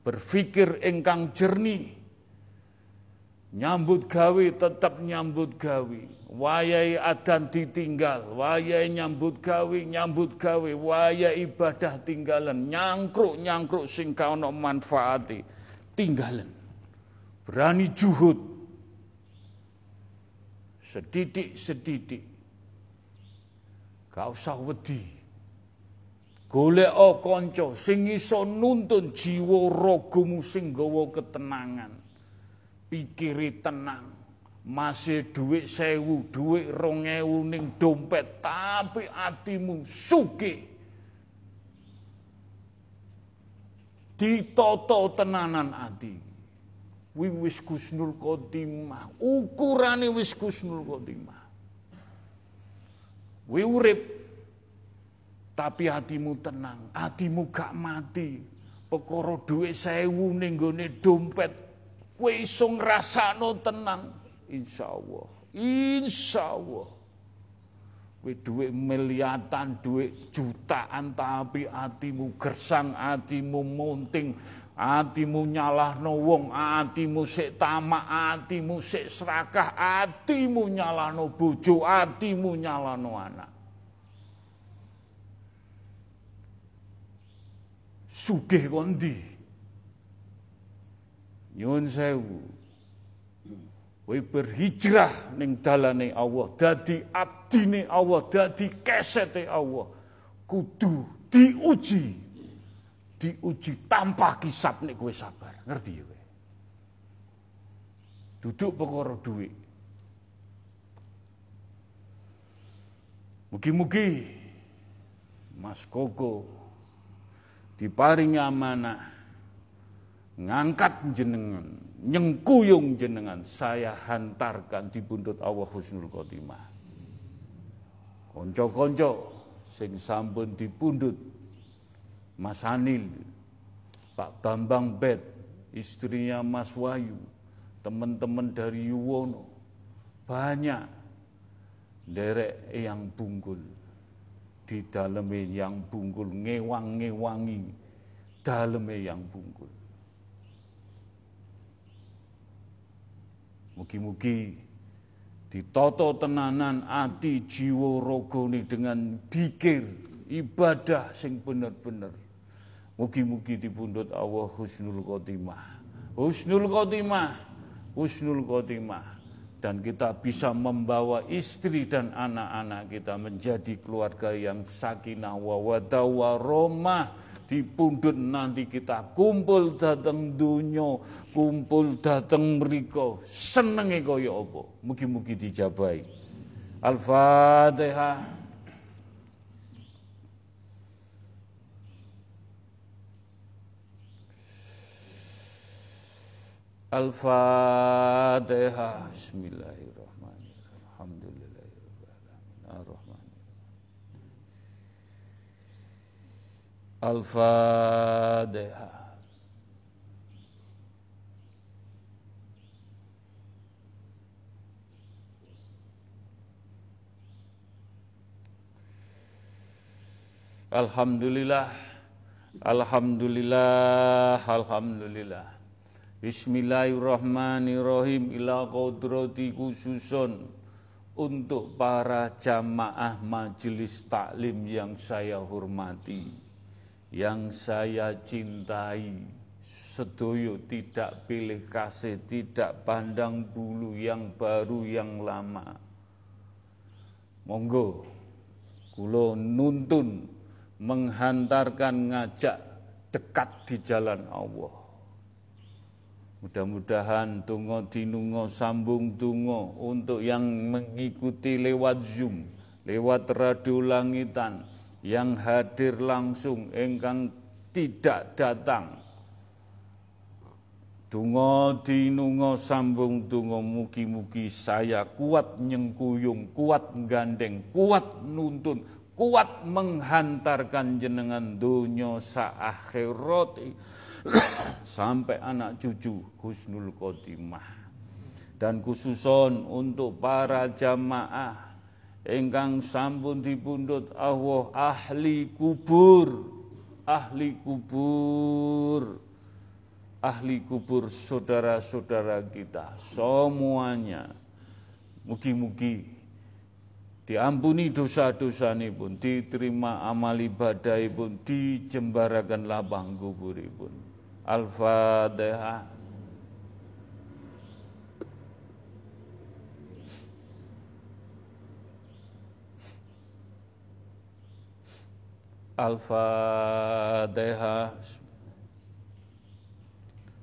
berpikir ingkang jernih. Nyambut gawe tetap nyambut gawe. Wayai adan ditinggal wayai nyambut gawe nyambut gawe. Wayai ibadah tinggalan nyangkruk nyangkruk sing kaono manfaati tinggalan. Berani juhud. Sedidik sedidik gak usah wedi golek kanca sing iso nuntun jiwa ragamu sing gawa ketenangan pikiri tenang. Masih duit sewu, duit rongewu ning dompet, tapi hatimu suki. Ditoto tenanan hati. Wi wis kusnul khotimah, ukurane wis kusnul khotimah. Wi urip tapi hatimu tenang, hatimu gak mati. Perkara duit sewu ning dompet kowe iso ngrasakno tenang. Insyaallah insyaallah. Kowe dhuwit miliatan dhuwit jutaan tapi atimu gersang atimu munting atimu nyalahno wong atimu sik tamak atimu sik serakah atimu nyalahno bojo atimu nyalahno anak sugih kondi nyuwun sewu. Kowe berhijrah ning dalane Allah dadi abdine Allah dadi kesete Allah. Kudu diuji. Diuji tanpa kisap nek kowe sabar. Ngerti ya duduk perkara duit Mugi-mugi Mas Koko diparingi amanah ngangkat jenengan, nyengkuyung jenengan, saya hantarkan di buntut Allah Husnul Khotimah. Konco-konco sing sampun dipundhut Mas Anil, Pak Bambang Bet, istrinya Mas Wayu, teman-teman dari Yuwono, banyak derek yang bungkul di dalamnya yang bungkul ngewang-ngewangi dalamnya yang bungkul Mugi-mugi ditoto tenanan ati jiwa rogone dengan dikir ibadah sing bener-bener. Mugi-mugi dipundhut Allah husnul khotimah. Husnul khotimah, husnul khotimah dan kita bisa membawa istri dan anak-anak kita menjadi keluarga yang sakinah wa wadawaromah di pundut nanti kita kumpul datang dunia, kumpul datang mereka, senenge kaya apa? Mugi-mugi dijabai. Al-Fatihah. Al-Fatihah. Bismillahirrahmanirrahim. Alhamdulillahirrahmanirrahim. Ar-Rahman. Al-Fatihah. Alhamdulillah, Alhamdulillah, Alhamdulillah. Bismillahirrahmanirrahim ila kodrati khususun untuk para jamaah majelis taklim yang saya hormati, yang saya cintai, sedoyo tidak pilih kasih, tidak pandang bulu yang baru yang lama. Monggo, kulo nuntun menghantarkan ngajak dekat di jalan Allah. Mudah-mudahan tungo dinungo sambung tungo untuk yang mengikuti lewat Zoom, lewat radio langitan, yang hadir langsung, engkang tidak datang. Tungo dinungo sambung tungo mugi-mugi saya kuat nyengkuyung, kuat gandeng, kuat nuntun, kuat menghantarkan jenengan dunia saakhirat sampai anak cucu husnul khotimah dan khususon untuk para jamaah engkang sampun dipundhut Allah ahli kubur ahli kubur ahli kubur saudara-saudara kita semuanya mugi-mugi diampuni dosa-dosa pun, diterima amal ibadah pun, dijembarakan lapang kubur pun. Al-Fatihah. Al-Fatihah.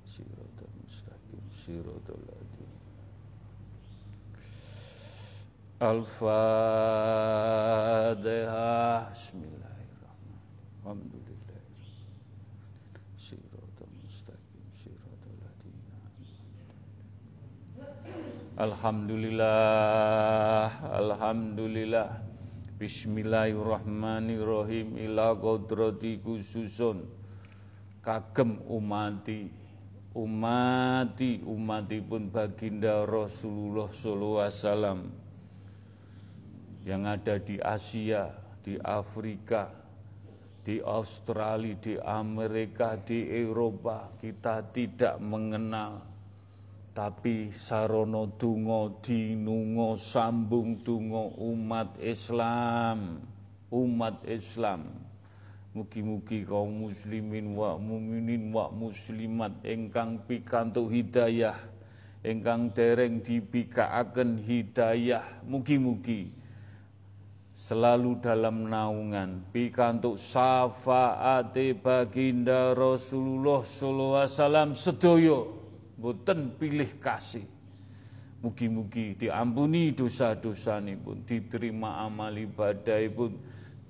Siratul mustaqim, siratul Al-Fatihah Bismillahirrahmanirrahim Alhamdulillah Siratul mustaqim Siratul ladina Alhamdulillah Alhamdulillah. Bismillahirrahmanirrahim. Ila kodrati khususun. Kagem umati. Umati Umati pun baginda Rasulullah Wasallam. Yang ada di Asia, di Afrika, di Australia, di Amerika, di Eropa, kita tidak mengenal. Tapi sarono dungo dinungo sambung dungo umat Islam, umat Islam. Mugi-mugi kaum muslimin wa muminin wa muslimat engkang pikantuk hidayah, engkang dereng dibikaaken hidayah, mugi-mugi selalu dalam naungan. Pikantuk syafaate baginda Rasulullah sallallahu alaihi wasallam sedoyo boten pilih kasih. Mugi-mugi diampuni dosa-dosa pun diterima amal ibadah pun.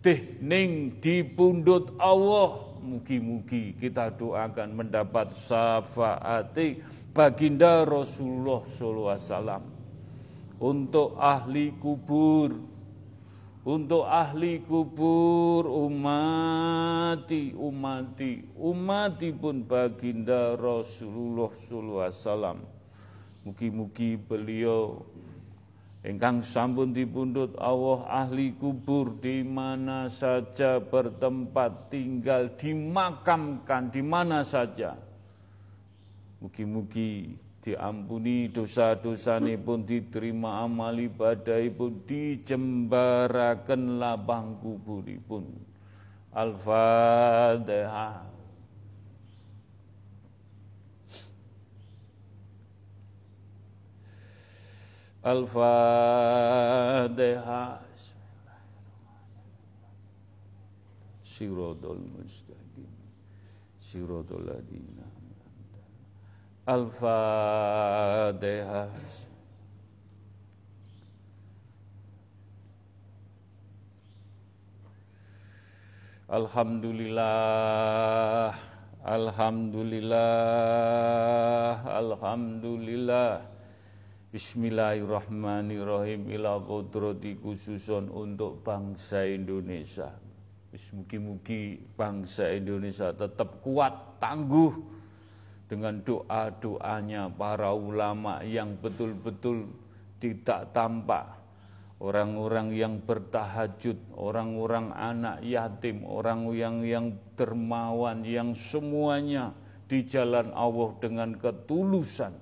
Teh ning dipundut Allah. Mugi-mugi kita doakan mendapat syafaate baginda Rasulullah wasallam. Untuk ahli kubur untuk ahli kubur umati umati umati pun baginda Rasulullah sallallahu alaihi wasallam. Mugi-mugi beliau engkang sampun dipundhut Allah ahli kubur di mana saja bertempat tinggal dimakamkan di mana saja. Mugi-mugi diampuni dosa-dosa pun diterima amal ibadah pun dijembarakan lapang kubur pun Al-Fatihah Al-Fatihah Siratul mustaqim. Siratul ladina Al-Fatihah. Alhamdulillah, Alhamdulillah, Alhamdulillah. Bismillahirrahmanirrahim ila kodrati khususon untuk bangsa Indonesia. Mugi-mugi bangsa Indonesia tetap kuat, tangguh, dengan doa-doanya para ulama yang betul-betul tidak tampak orang-orang yang bertahajud, orang-orang anak yatim, orang yang yang dermawan, yang semuanya di jalan Allah dengan ketulusan.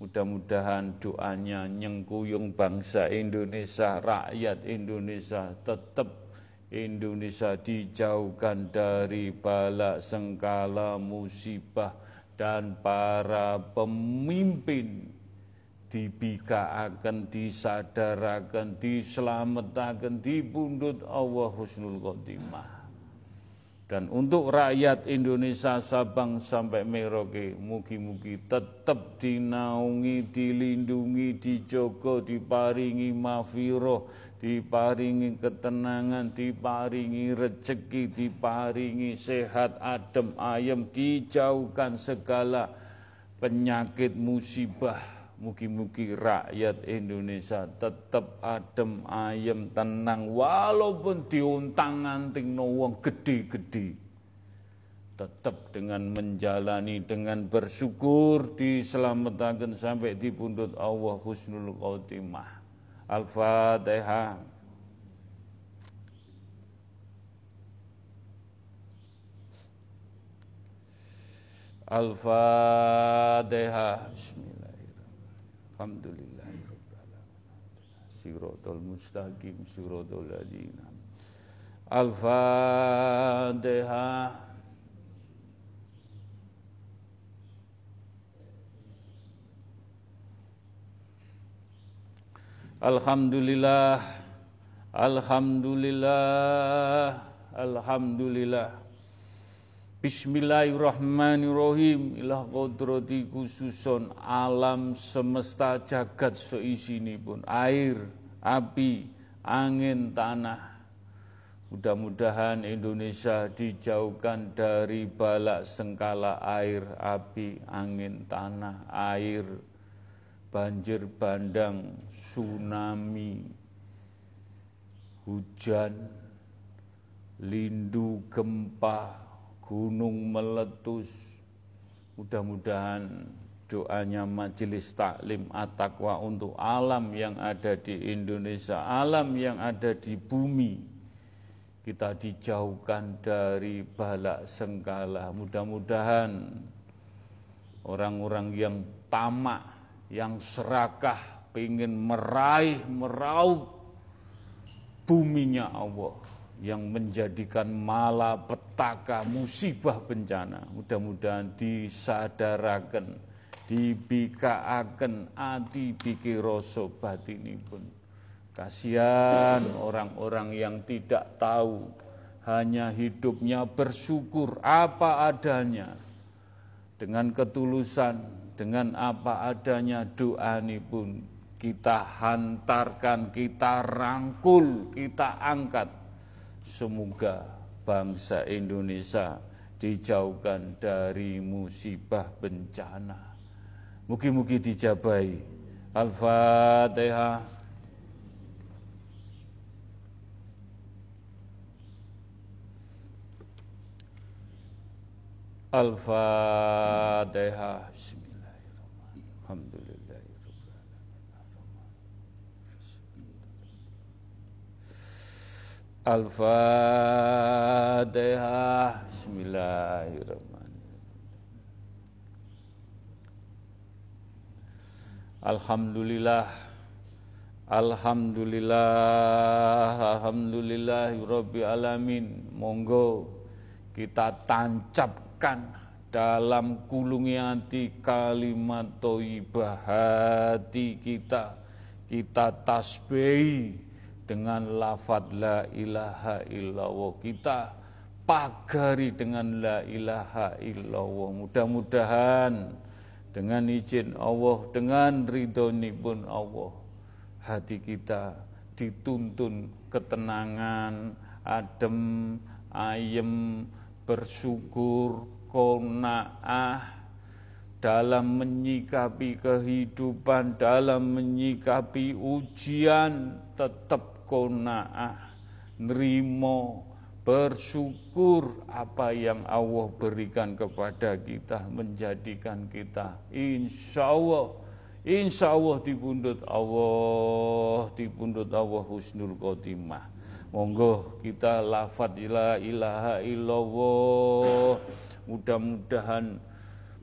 Mudah-mudahan doanya nyengkuyung bangsa Indonesia, rakyat Indonesia tetap Indonesia dijauhkan dari bala sengkala musibah dan para pemimpin dibikaaken disadaraken dislametaken dipundhut. Allah husnul khotimah dan untuk rakyat Indonesia Sabang sampai Merauke mugi-mugi tetap dinaungi, dilindungi, dijogo, diparingi mafiroh, diparingi ketenangan, diparingi rezeki, diparingi sehat, adem, ayem, dijauhkan segala penyakit musibah Mugi-mugi rakyat Indonesia tetap adem, ayem, tenang walaupun diuntang anting wong gede-gede. Tetap dengan menjalani dengan bersyukur diselamatkan sampai di pundut Allah husnul khotimah. Al-Fatihah. Al-Fatihah. Bismillah. Alhamdulillahirrahmanirrahim. Siratul mustaqim, siratul ladina. Al-Fatihah. Alhamdulillah, Alhamdulillah, Alhamdulillah. Bismillahirrahmanirrahim. Ilah kodrati khususon alam semesta jagat seisi pun. Air, api, angin, tanah. Mudah-mudahan Indonesia dijauhkan dari balak sengkala air, api, angin, tanah, air, banjir bandang, tsunami, hujan, lindu gempa, gunung meletus. Mudah-mudahan doanya majelis taklim at-taqwa untuk alam yang ada di Indonesia, alam yang ada di bumi. Kita dijauhkan dari balak sengkala. Mudah-mudahan orang-orang yang tamak, yang serakah, ingin meraih, meraup buminya Allah yang menjadikan malapetaka musibah bencana. Mudah-mudahan disadarakan dibikaaken ati pikir rasa pun kasihan orang-orang yang tidak tahu hanya hidupnya bersyukur apa adanya. Dengan ketulusan dengan apa adanya doa ini pun kita hantarkan, kita rangkul, kita angkat Semoga bangsa Indonesia dijauhkan dari musibah bencana. Mugi-mugi dijabai. Al-Fatihah. Al-Fatihah. Bismillahirrahmanirrahim. Alhamdulillah. Al-Fatihah Bismillahirrahmanirrahim. Alhamdulillah. Alhamdulillah. Alhamdulillah Rabbi Alamin. Monggo kita tancapkan dalam kulungi hati kalimat toibah hati kita. Kita tasbih dengan lafad la ilaha illallah. Kita pagari dengan la ilaha illallah. Mudah-mudahan dengan izin Allah dengan ridho pun Allah hati kita dituntun ketenangan adem ayem bersyukur kona'ah dalam menyikapi kehidupan, dalam menyikapi ujian, tetap kona'ah, nerimo, bersyukur apa yang Allah berikan kepada kita, menjadikan kita insya Allah Insya Allah dipundut Allah, dipundut Allah husnul khotimah. Monggo kita lafat la ilaha illallah. Mudah-mudahan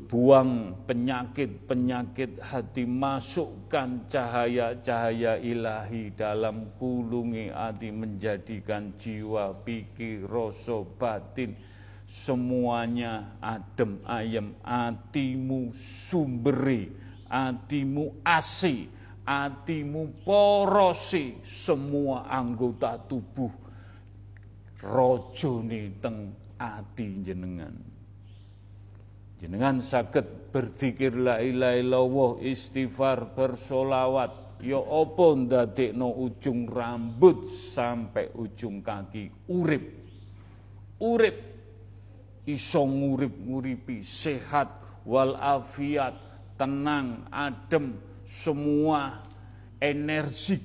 buang penyakit-penyakit hati, masukkan cahaya-cahaya ilahi dalam kulungi hati, menjadikan jiwa, pikir, rasa, batin, semuanya adem ayem, hatimu sumberi, hatimu asi, hatimu porosi, semua anggota tubuh rojone teng ati jenengan Jenengan sakit berzikir la ilaha illallah, istighfar, bersolawat, ya apa ndadekno ujung rambut sampai ujung kaki? Urip. Urip. Iso ngurip-nguripi. Sehat wal afiat, tenang, adem, semua energi.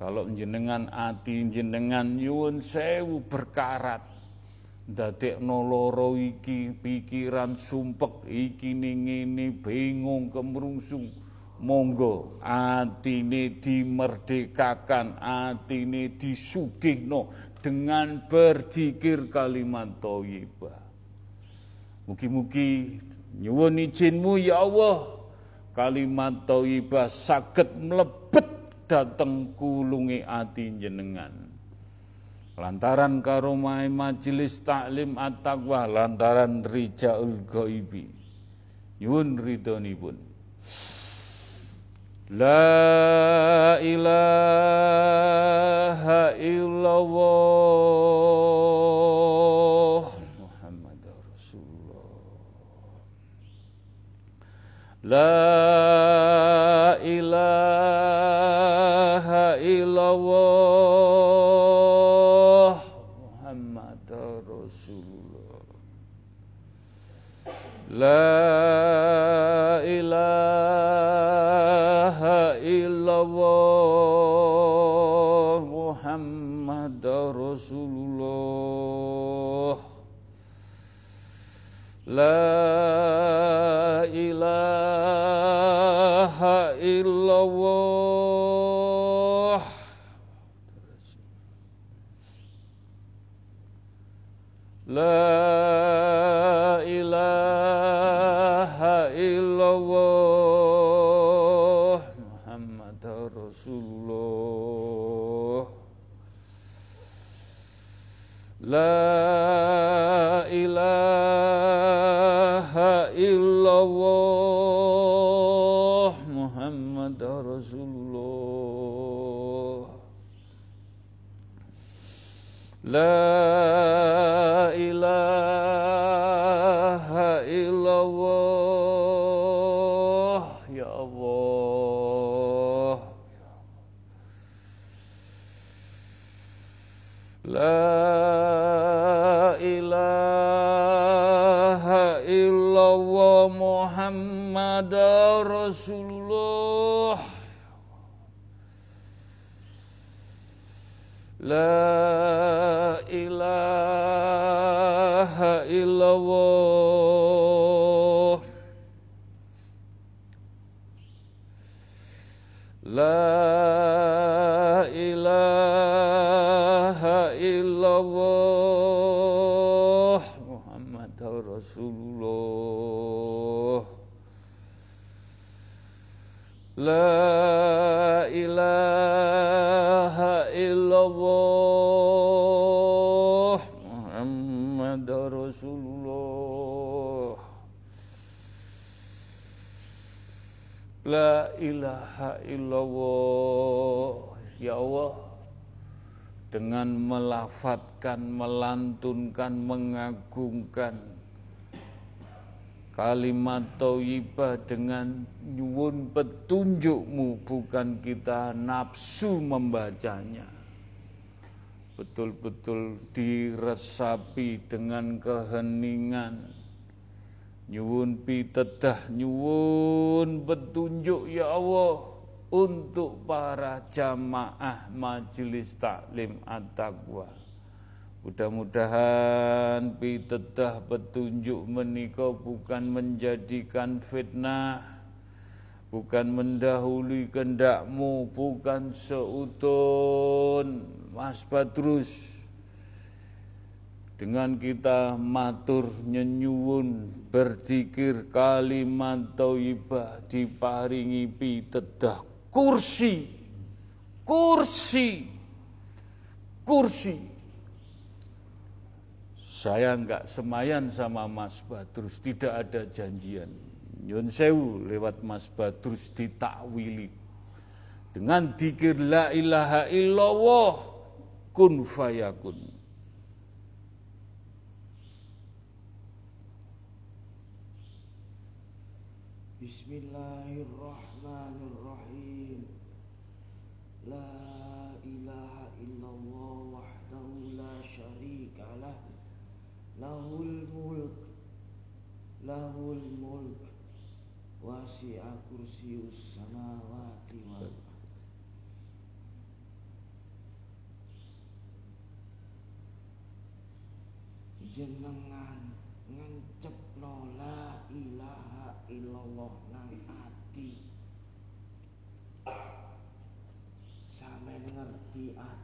Kalau jenengan ati jenengan nyuwun sewu berkarat dadekno loro iki pikiran sumpek iki ngene bingung kemrungsung. Monggo atine dimerdekakan atine disugihno dengan berzikir kalimat thayyibah mugi-mugi nyuwun izinmu ya Allah. Kalimat thayyibah saged mlebet dateng kulunge ati jenengan lantaran karomai majelis taklim at-taqwa lantaran rijaul ghaibi yun ridhonipun. La ilaha illallah Muhammad Rasulullah. La La La melantunkan, mengagungkan kalimat thayyibah dengan nyuwun petunjukmu bukan kita nafsu membacanya. Betul-betul diresapi dengan keheningan. Nyuwun pitedah nyuwun petunjuk ya Allah untuk para jamaah majelis taklim at-taqwa Mudah-mudahan pitedah petunjuk menika bukan menjadikan fitnah, bukan mendahului kendakmu, bukan seutun Mas Badrus. Dengan kita matur nyenyuwun berzikir kalimat thayyibah diparingi pitedah kursi kursi kursi saya enggak semayan sama Mas Badrus, tidak ada janjian. Nyun sewu lewat Mas Badrus ditakwili. Dengan dikir la ilaha illallah kun fayakun. Bismillahirrahmanirrahim. La lahul mulk lahul mulk wasi'a kursius samawati wal jenengan ngencepno la ilaha illallah nang ati. Sampe ngerti atine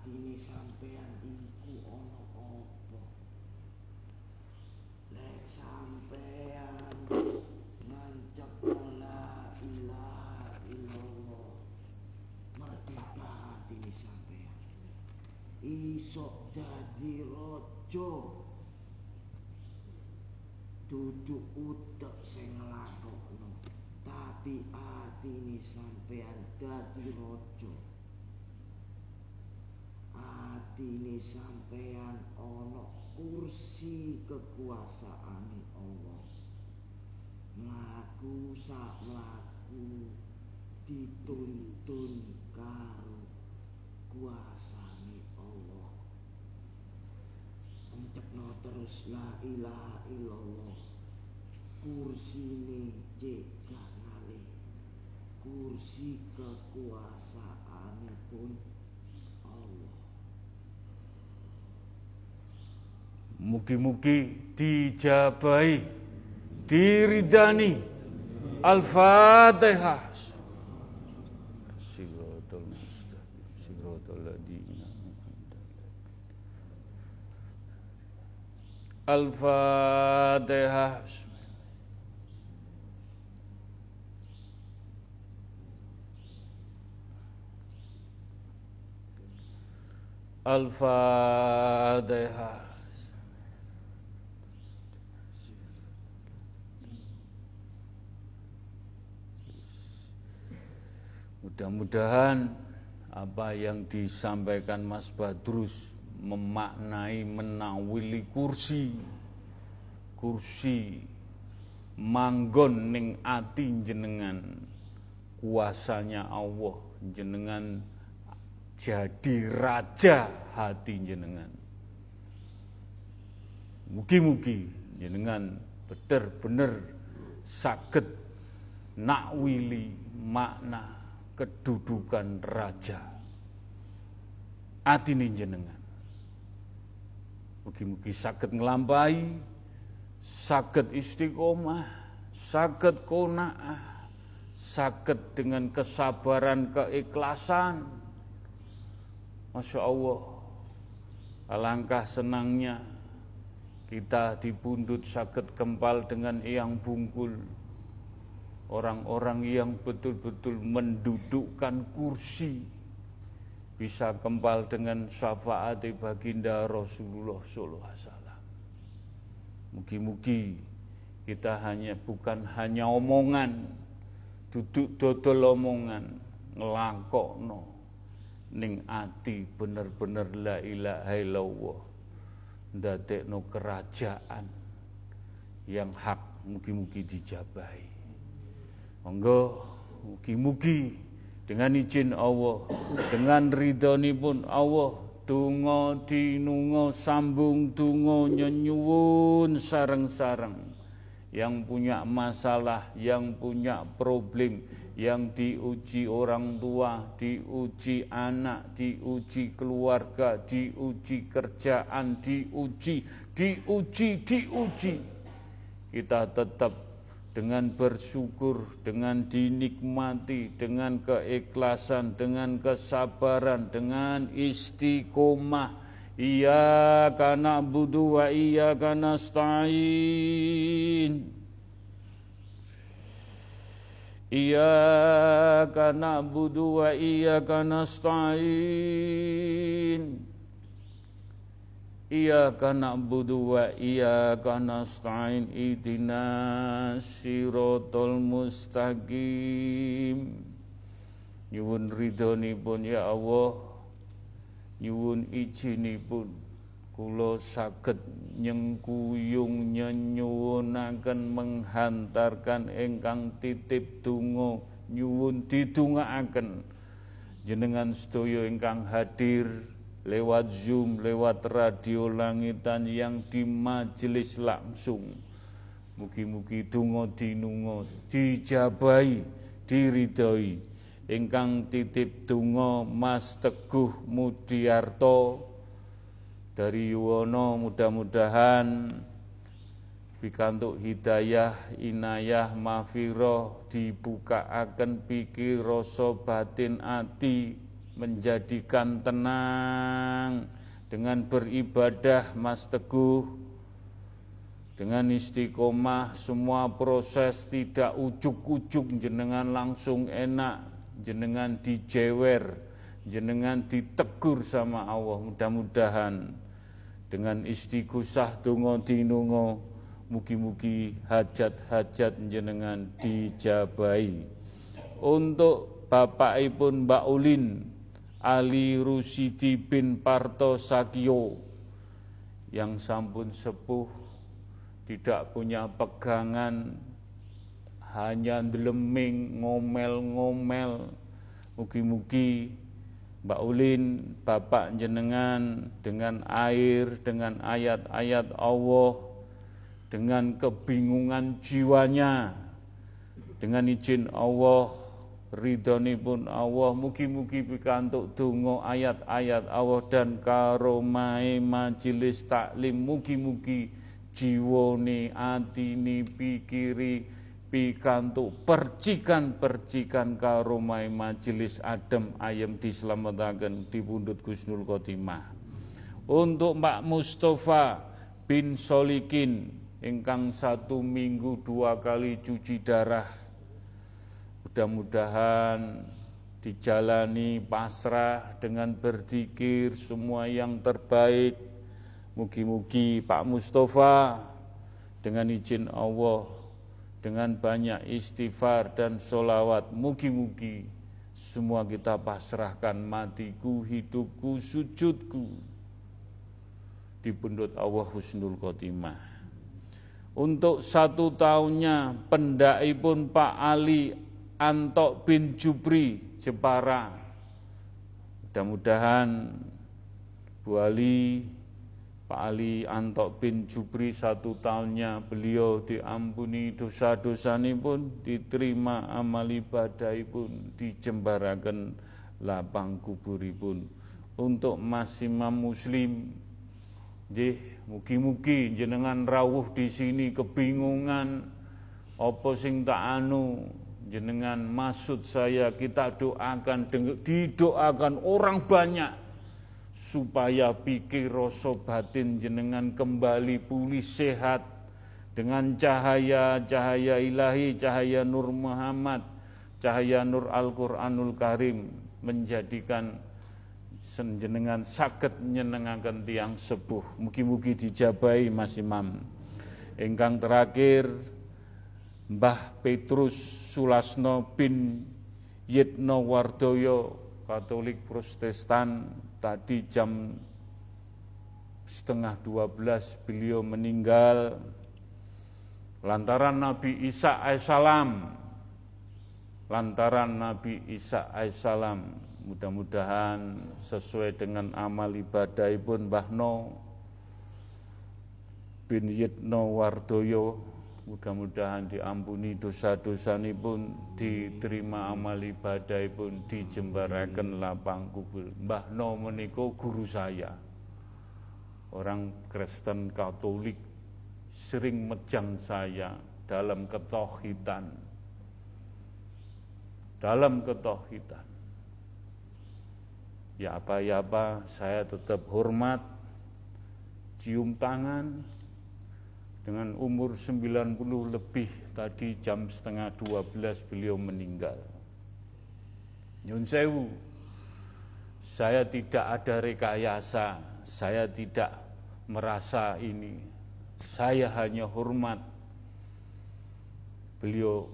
dadi raja. Duduk utek sing nglakokno tapi atine sampean dadi raja. Atine sampean ana kursi kekuasaane Allah. Mlaku sak mlaku dituntun karo kuasane Allah encepno terus la ilaha illallah kursine cekak ngalih kursi kekuasaane pun Mugi-mugi dijabai, diridani. Al-Fatihah. Al-Fatihah. Al-Fatihah. Mudah-mudahan apa yang disampaikan Mas Badrus memaknai menawili kursi kursi manggon ning ati jenengan kuasanya Allah jenengan jadi raja hati jenengan mugi-mugi jenengan bener-bener sakit nakwili makna kedudukan raja. Atine jenengan. Mugi-mugi saged nglampahi, saged istiqomah, saged qanaah, saged dengan kesabaran, keikhlasan. Masya Allah, alangkah senangnya kita dibundut sakit kempal dengan yang bungkul orang-orang yang betul-betul mendudukkan kursi bisa kempal dengan syafaat baginda Rasulullah sallallahu alaihi wasallam. Mugi-mugi kita hanya bukan hanya omongan, duduk dodol omongan, ngelangkokno ning ati bener-bener la ilaha illallah ndadekno kerajaan yang hak mugi-mugi dijabahi. Monggo mugi-mugi dengan izin Allah, dengan pun Allah, tungo dinungo sambung tungo nyenyuwun sarang-sarang yang punya masalah, yang punya problem, yang diuji orang tua, diuji anak, diuji keluarga, diuji kerjaan, diuji, diuji, diuji. Kita tetap dengan bersyukur, dengan dinikmati, dengan keikhlasan, dengan kesabaran, dengan istiqomah. Iya karena budu wa iya karena stain. Iyyaka na'budu wa iyyaka nasta'in Iyyaka na'budu wa iyyaka nasta'in Ihdinas siratal mustaqim. Nyuwun ridhonipun ya Allah. Nyuwun ijinipun. Kula saged nyengkuyung nyenyuwunaken menghantarkan ingkang titip donga. Nyuwun didongaaken. Jenengan sedaya ingkang hadir lewat Zoom, lewat radio langitan yang di majelis langsung. Mugi-mugi donga dinunga dijabahi, diridhoi. Ingkang titip donga Mas Teguh Mudiarto dari Yuwono mudah-mudahan pikantuk hidayah inayah mafiroh dibukaaken pikir rasa batin ati menjadikan tenang dengan beribadah Mas Teguh dengan istiqomah semua proses tidak ujuk-ujuk jenengan langsung enak jenengan dijewer jenengan ditegur sama Allah mudah-mudahan dengan istighosah donga dinunga mugi-mugi hajat-hajat jenengan dijabai untuk bapakipun Mbak Ulin Ali Rusidi bin Parto Sakio yang sampun sepuh tidak punya pegangan hanya deleming ngomel-ngomel. Mugi-mugi Mbak Ulin, Bapak jenengan dengan air, dengan ayat-ayat Allah, dengan kebingungan jiwanya, dengan izin Allah, ridhoni pun Allah, mugi-mugi pikantuk dungo ayat-ayat Allah dan karomai majelis taklim, mugi-mugi jiwoni, atini, pikiri, pikantuk percikan-percikan karomai majelis adem ayem diselamatkan di pundut Gusnul Khotimah. Untuk Mbak Mustafa bin Solikin ingkang satu minggu dua kali cuci darah. Mudah-mudahan dijalani pasrah dengan berzikir semua yang terbaik. Mugi-mugi Pak Mustafa dengan izin Allah dengan banyak istighfar dan solawat. Mugi-mugi semua kita pasrahkan matiku, hidupku, sujudku di pundut Allah Husnul Khotimah. Untuk satu tahunnya pendai pun Pak Ali Antok bin Jubri Jepara. Mudah-mudahan Bu Ali Pak Ali Antok bin Jubri satu tahunnya beliau diampuni dosa-dosa ini pun diterima amal ibadah pun dijembarakan lapang kuburipun untuk Mas Imam Muslim Jih, mugi-mugi jenengan rawuh di sini kebingungan apa sing tak anu jenengan maksud saya kita doakan didoakan orang banyak supaya pikir rasa batin jenengan kembali pulih sehat dengan cahaya-cahaya ilahi, cahaya Nur Muhammad, cahaya Nur Al-Quranul Karim menjadikan senjenengan sakit menyenangkan tiang sepuh. Mugi-mugi dijabai Mas Imam. Engkang terakhir Mbah Petrus Sulasno bin Yitno Wardoyo Katolik Protestan tadi jam setengah dua belas beliau meninggal. Lantaran Nabi Isa alaihissalam lantaran Nabi Isa alaihissalam mudah-mudahan sesuai dengan amal ibadah pun Mbah No bin Yitno Wardoyo Mudah-mudahan diampuni dosa-dosa pun diterima amal ibadah pun dijembaraken lapang kubur. Mbah No meniko guru saya. Orang Kristen Katolik sering mejang saya dalam ketohitan. Dalam ketohitan. Ya apa ya apa, saya tetap hormat, cium tangan, dengan umur 90 lebih tadi jam setengah 12 beliau meninggal. Nyun sewu, saya tidak ada rekayasa, saya tidak merasa ini. Saya hanya hormat. Beliau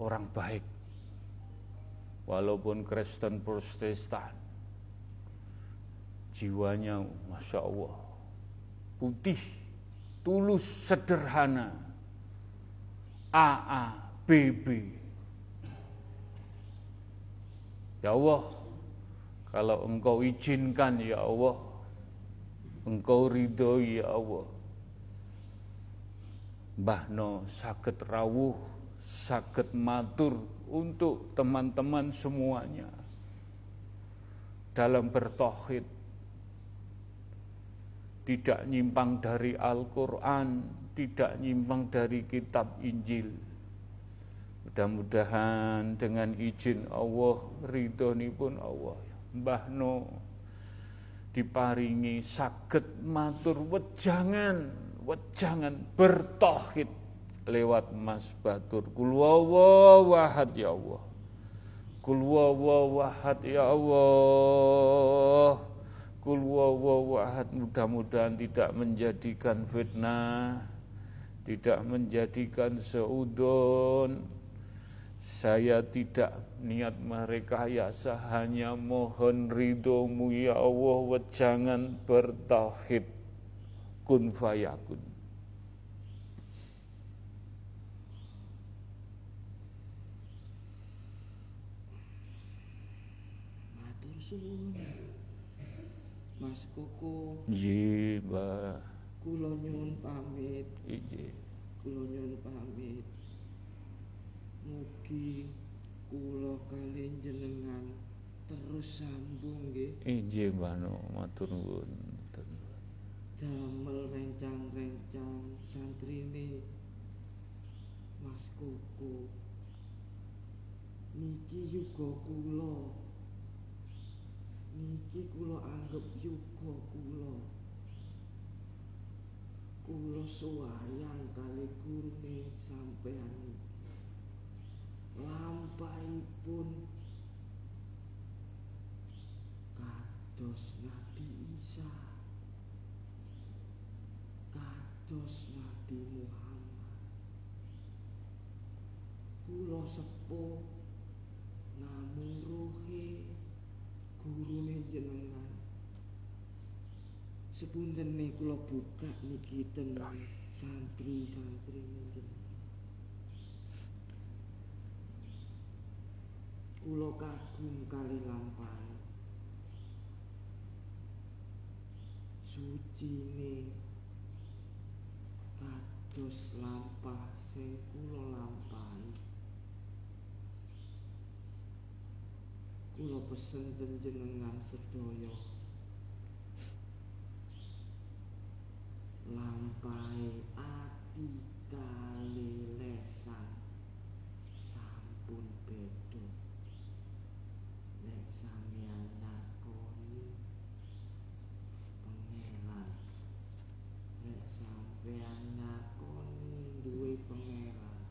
orang baik. Walaupun Kristen Protestan. Jiwanya Masya Allah. Putih tulus sederhana. AA BB Ya Allah kalau engkau izinkan ya Allah. Engkau ridhoi ya Allah. Mbahno sakit rawuh sakit matur untuk teman-teman semuanya. Dalam bertohid tidak nyimpang dari Al-Quran, tidak nyimpang dari kitab Injil. Mudah-mudahan dengan izin Allah, ridho pun Allah. Mbah No diparingi sakit matur wejangan, wejangan bertohid lewat Mas Batur. Kulwawa wahad ya Allah. Kulwawa wahad ya Allah. Kul wawawahad mudah-mudahan tidak menjadikan fitnah, tidak menjadikan seudon. Saya tidak niat mereka ya hanya mohon ridhomu ya Allah, jangan bertauhid kun fayakun. Mas Koko. Nggih, Mbah. Kula nyuwun pamit. Nggih. Kula nyuwun pamit. Mugi kula kali jenengan terus sambung nggih. Nggih, Mbah No, matur nuwun. Damel rencang-rencang santrine Mas Koko. Niki yuga kula niki kula anggap yuga kula. Kula suwayang kali gurune sampean lampahipun kados Nabi Isa. Kados Nabi Muhammad. Kula sepuh sepuntene kula buka niki ten santri-santri kula kagum kali lampahan. Sucine kados lampah sing kula lampahi. Kula pesen jenengan sedaya lampai ati kali lesan sampun beda nek sampeyan lakoni pangeran nek sampeyan lakoni duwe pangeran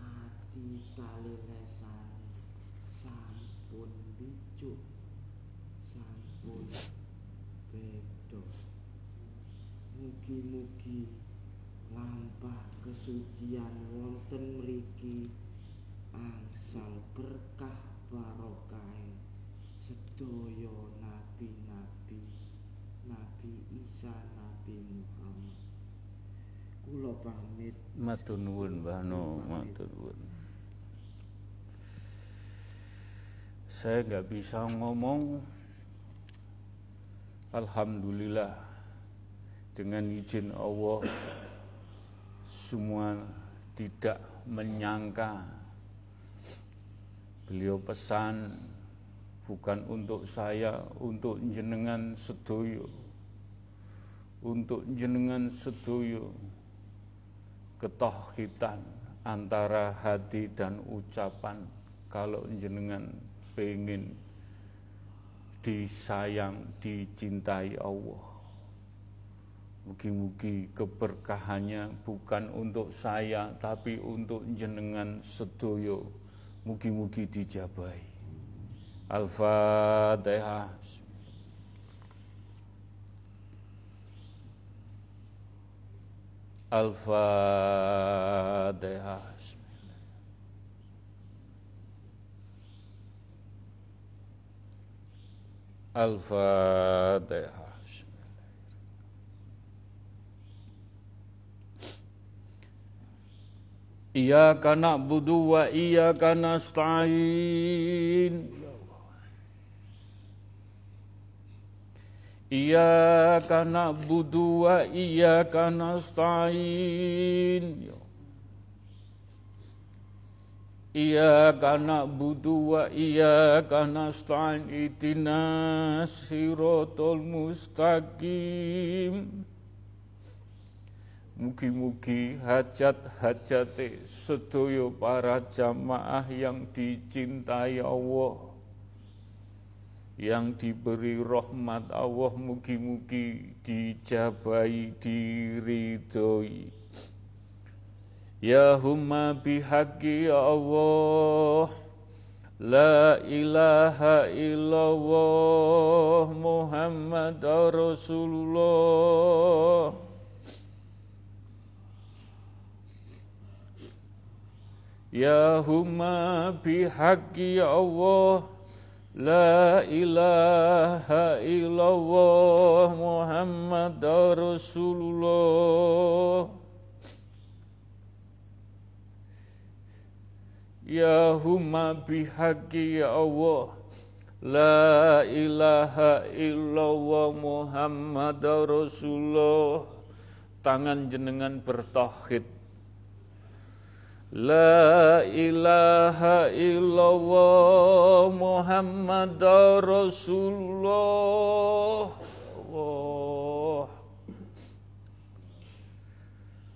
ati kali lesan sampun bijuk sampun beda mugi-mugi lampah kesucian wonten mriki. Angsal berkah barokah. Sedaya nabi-nabi Nabi Isa Nabi Muhammad. Kula pamit. Matur nuwun Mbah No matur nuwun. Saya nggak bisa ngomong. Alhamdulillah dengan izin Allah semua tidak menyangka. Beliau pesan bukan untuk saya, untuk jenengan sedoyo, untuk jenengan sedoyo. Ketohitan antara hati dan ucapan kalau jenengan pengen disayang, dicintai Allah. Mugi-mugi keberkahannya bukan untuk saya tapi untuk jenengan sedoyo. Mugi-mugi dijabai. Al-Fatihah. Al-Fatihah. Al-Fatihah. Iyyaka na'budu wa iyyaka nasta'in. Iyyaka na'budu wa iyyaka nasta'in. Iyyaka na'budu wa iyyaka nasta'in. Ihdinas siratal mustaqim. Mugi-mugi hajat-hajate sedaya para jamaah yang dicintai Allah yang diberi rahmat Allah mugi-mugi dijabai diridhoi. Ya humma bihaqi Allah La ilaha illallah Muhammad Rasulullah Ya huma bihaqi ya Allah La ilaha illallah Muhammad Rasulullah. Ya huma bihaqi ya Allah La ilaha illallah Muhammad Rasulullah. Tangan jenengan bertauhid La ilaha illallah Muhammad Rasulullah.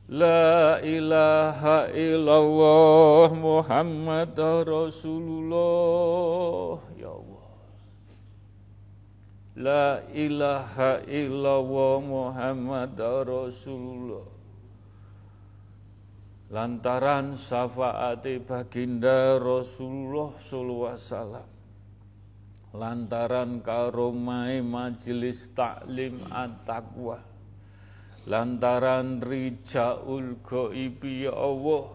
La ilaha illallah Muhammad Rasulullah. Ya Allah. La ilaha illallah Muhammad Rasulullah lantaran syafaati baginda Rasulullah sallallahu alaihi wasallam. Lantaran karomai majelis taklim at-taqwa. Lantaran rijaul ghaibi ya Allah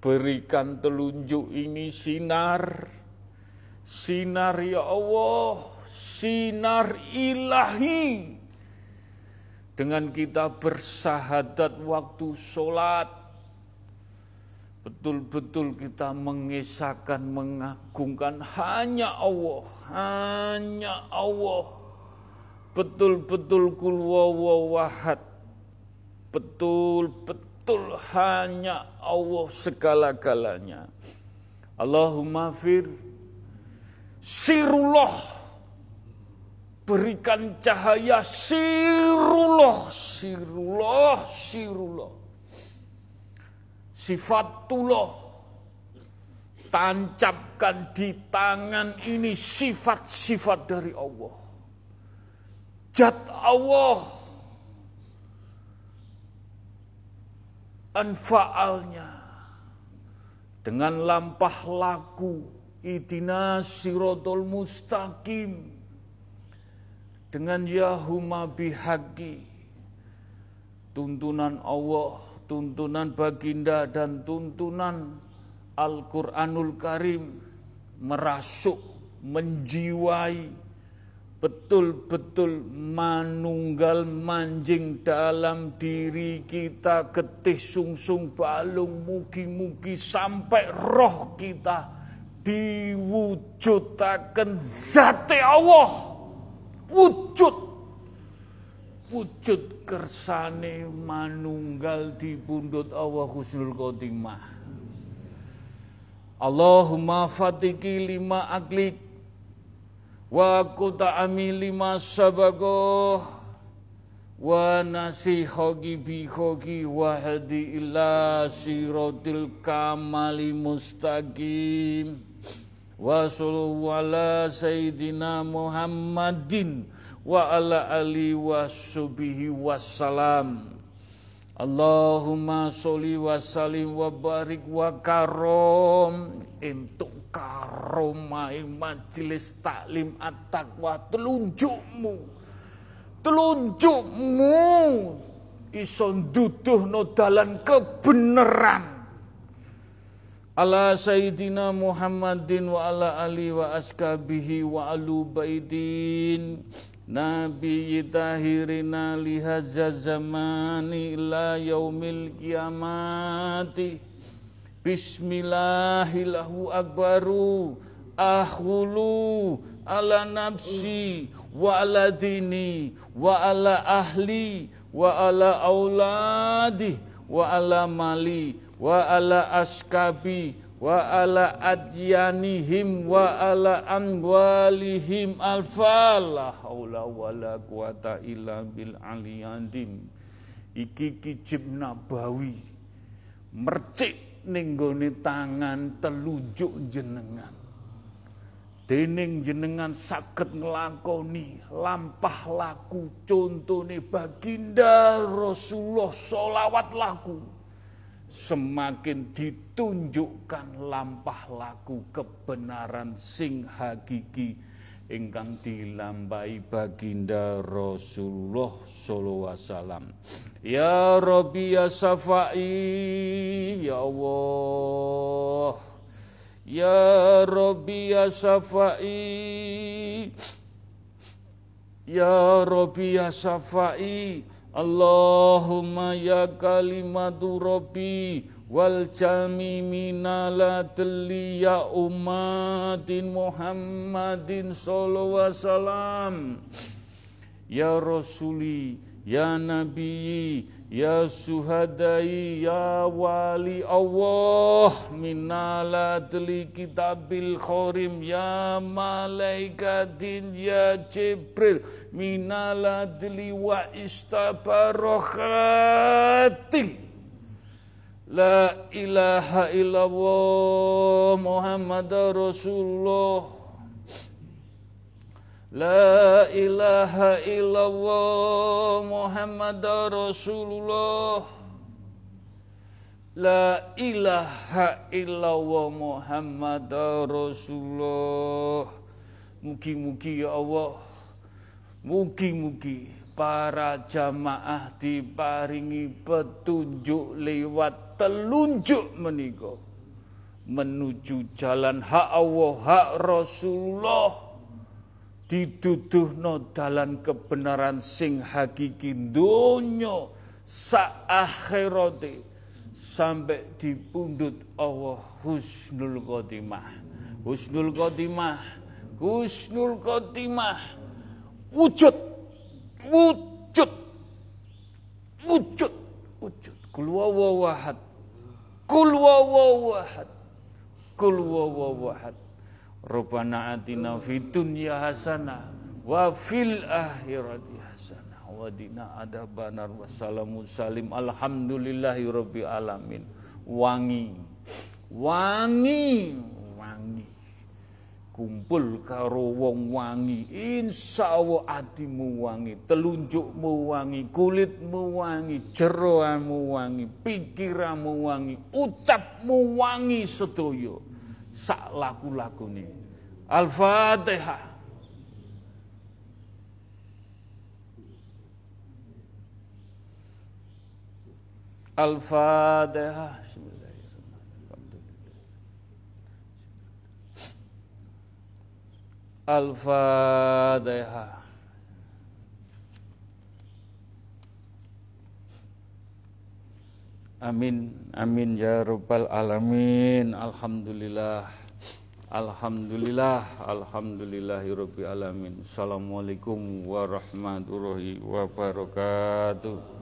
berikan telunjuk ini sinar. Sinar ya Allah sinar ilahi. Dengan kita bersahadat waktu sholat betul-betul kita mengisahkan, mengagungkan. Hanya Allah, hanya Allah. Betul-betul kulwawawahad, betul-betul hanya Allah segala-galanya. Allahumma fir. Sirullah. Berikan cahaya sirullah. Sirullah sirullah sifatullah. Tancapkan di tangan ini sifat-sifat dari Allah. Jat Allah. Anfa'alnya. Dengan lampah laku. Idina sirotol mustaqim. Dengan yahuma bihaqi. Tuntunan Allah tuntunan baginda dan tuntunan Al-Quranul Karim merasuk, menjiwai, betul-betul manunggal manjing dalam diri kita getih sungsung balung mugi-mugi sampai roh kita diwujudakan zati Allah. Wujud wujud kersane manunggal di pundut Allah husnul khotimah. Allahumma fatiki lima aklik wa kuta'ami lima sabagoh wa nasihogi bihogi wa hadi ila sirotil kamali mustaqim wa sallallahu ala sayyidina Muhammadin wa ala ali wa subihi wassalam Allahumma sholli wa salim wa barik wa karom. Untuk karomai majelis taklim at-taqwa. Telunjukmu. Telunjukmu. Ison duduh no dalan kebenaran. Ala sayyidina Muhammadin wa ala ali wa askabihi wa alu baidin Nabi tahirina lihaza zamani ila yaumil kiamati. Bismillahillahu akbaru. Ahulu ala nafsi wa ala dini wa ala ahli wa ala auladi wa ala mali wa ala askabi wa ala adyanihim wa ala amwalihim alfa la haula wala quwata illa bil aliyandim iki kicip nabawi. Mercik ning tangan telunjuk jenengan. Dening jenengan saged nglakoni lampah laku contone baginda Rasulullah solawat laku semakin ditunjukkan lampah laku kebenaran sing hakiki ingkang dilambai baginda Rasulullah sallallahu alaihi wasallam. Ya rabbi ya safai ya Allah. Ya rabbi ya safai ya rabbi ya safai Allahumma ya kalimatu rabbi wal jami minalatilli ya umatin Muhammadin sallallahu wasallam. Ya rasuli ya nabi Ya suhadai ya wali Allah minala teli kitabil khorim ya malaikatin ya Jibril minala teli wa istabarokhati La ilaha illallah Muhammad Rasulullah La ilaha illallah Muhammad Rasulullah. La ilaha illallah Muhammad Rasulullah. Mugi-mugi ya Allah. Mugi-mugi para jamaah diparingi petunjuk lewat telunjuk menika menuju jalan hak Allah hak Rasulullah no dalan kebenaran sing hakiki donya sa akhirate sampai dipundut Allah husnul khotimah. Husnul khotimah husnul khotimah. Wujud wujud wujud wujud. Kul wawahad kul wawahad kul wawahad Rabbana atina fid dunya hasanah wa fil akhirati hasanah wa dina adzabannar wassalamu salim. Alhamdulillahi rabbil alamin. Wangi. Wangi. Wangi. Kumpul karo wong wangi. Insya Allah atimu wangi telunjukmu wangi kulitmu wangi jeroanmu wangi pikiranmu wangi ucapmu wangi sedaya sak laku-lakune Al-Fatihah. Al-Fatihah. Al-Fatihah. Amin, amin ya rabbal alamin. Alhamdulillah. Alhamdulillah, alhamdulillahirabbil alamin. Assalamualaikum warahmatullahi wabarakatuh.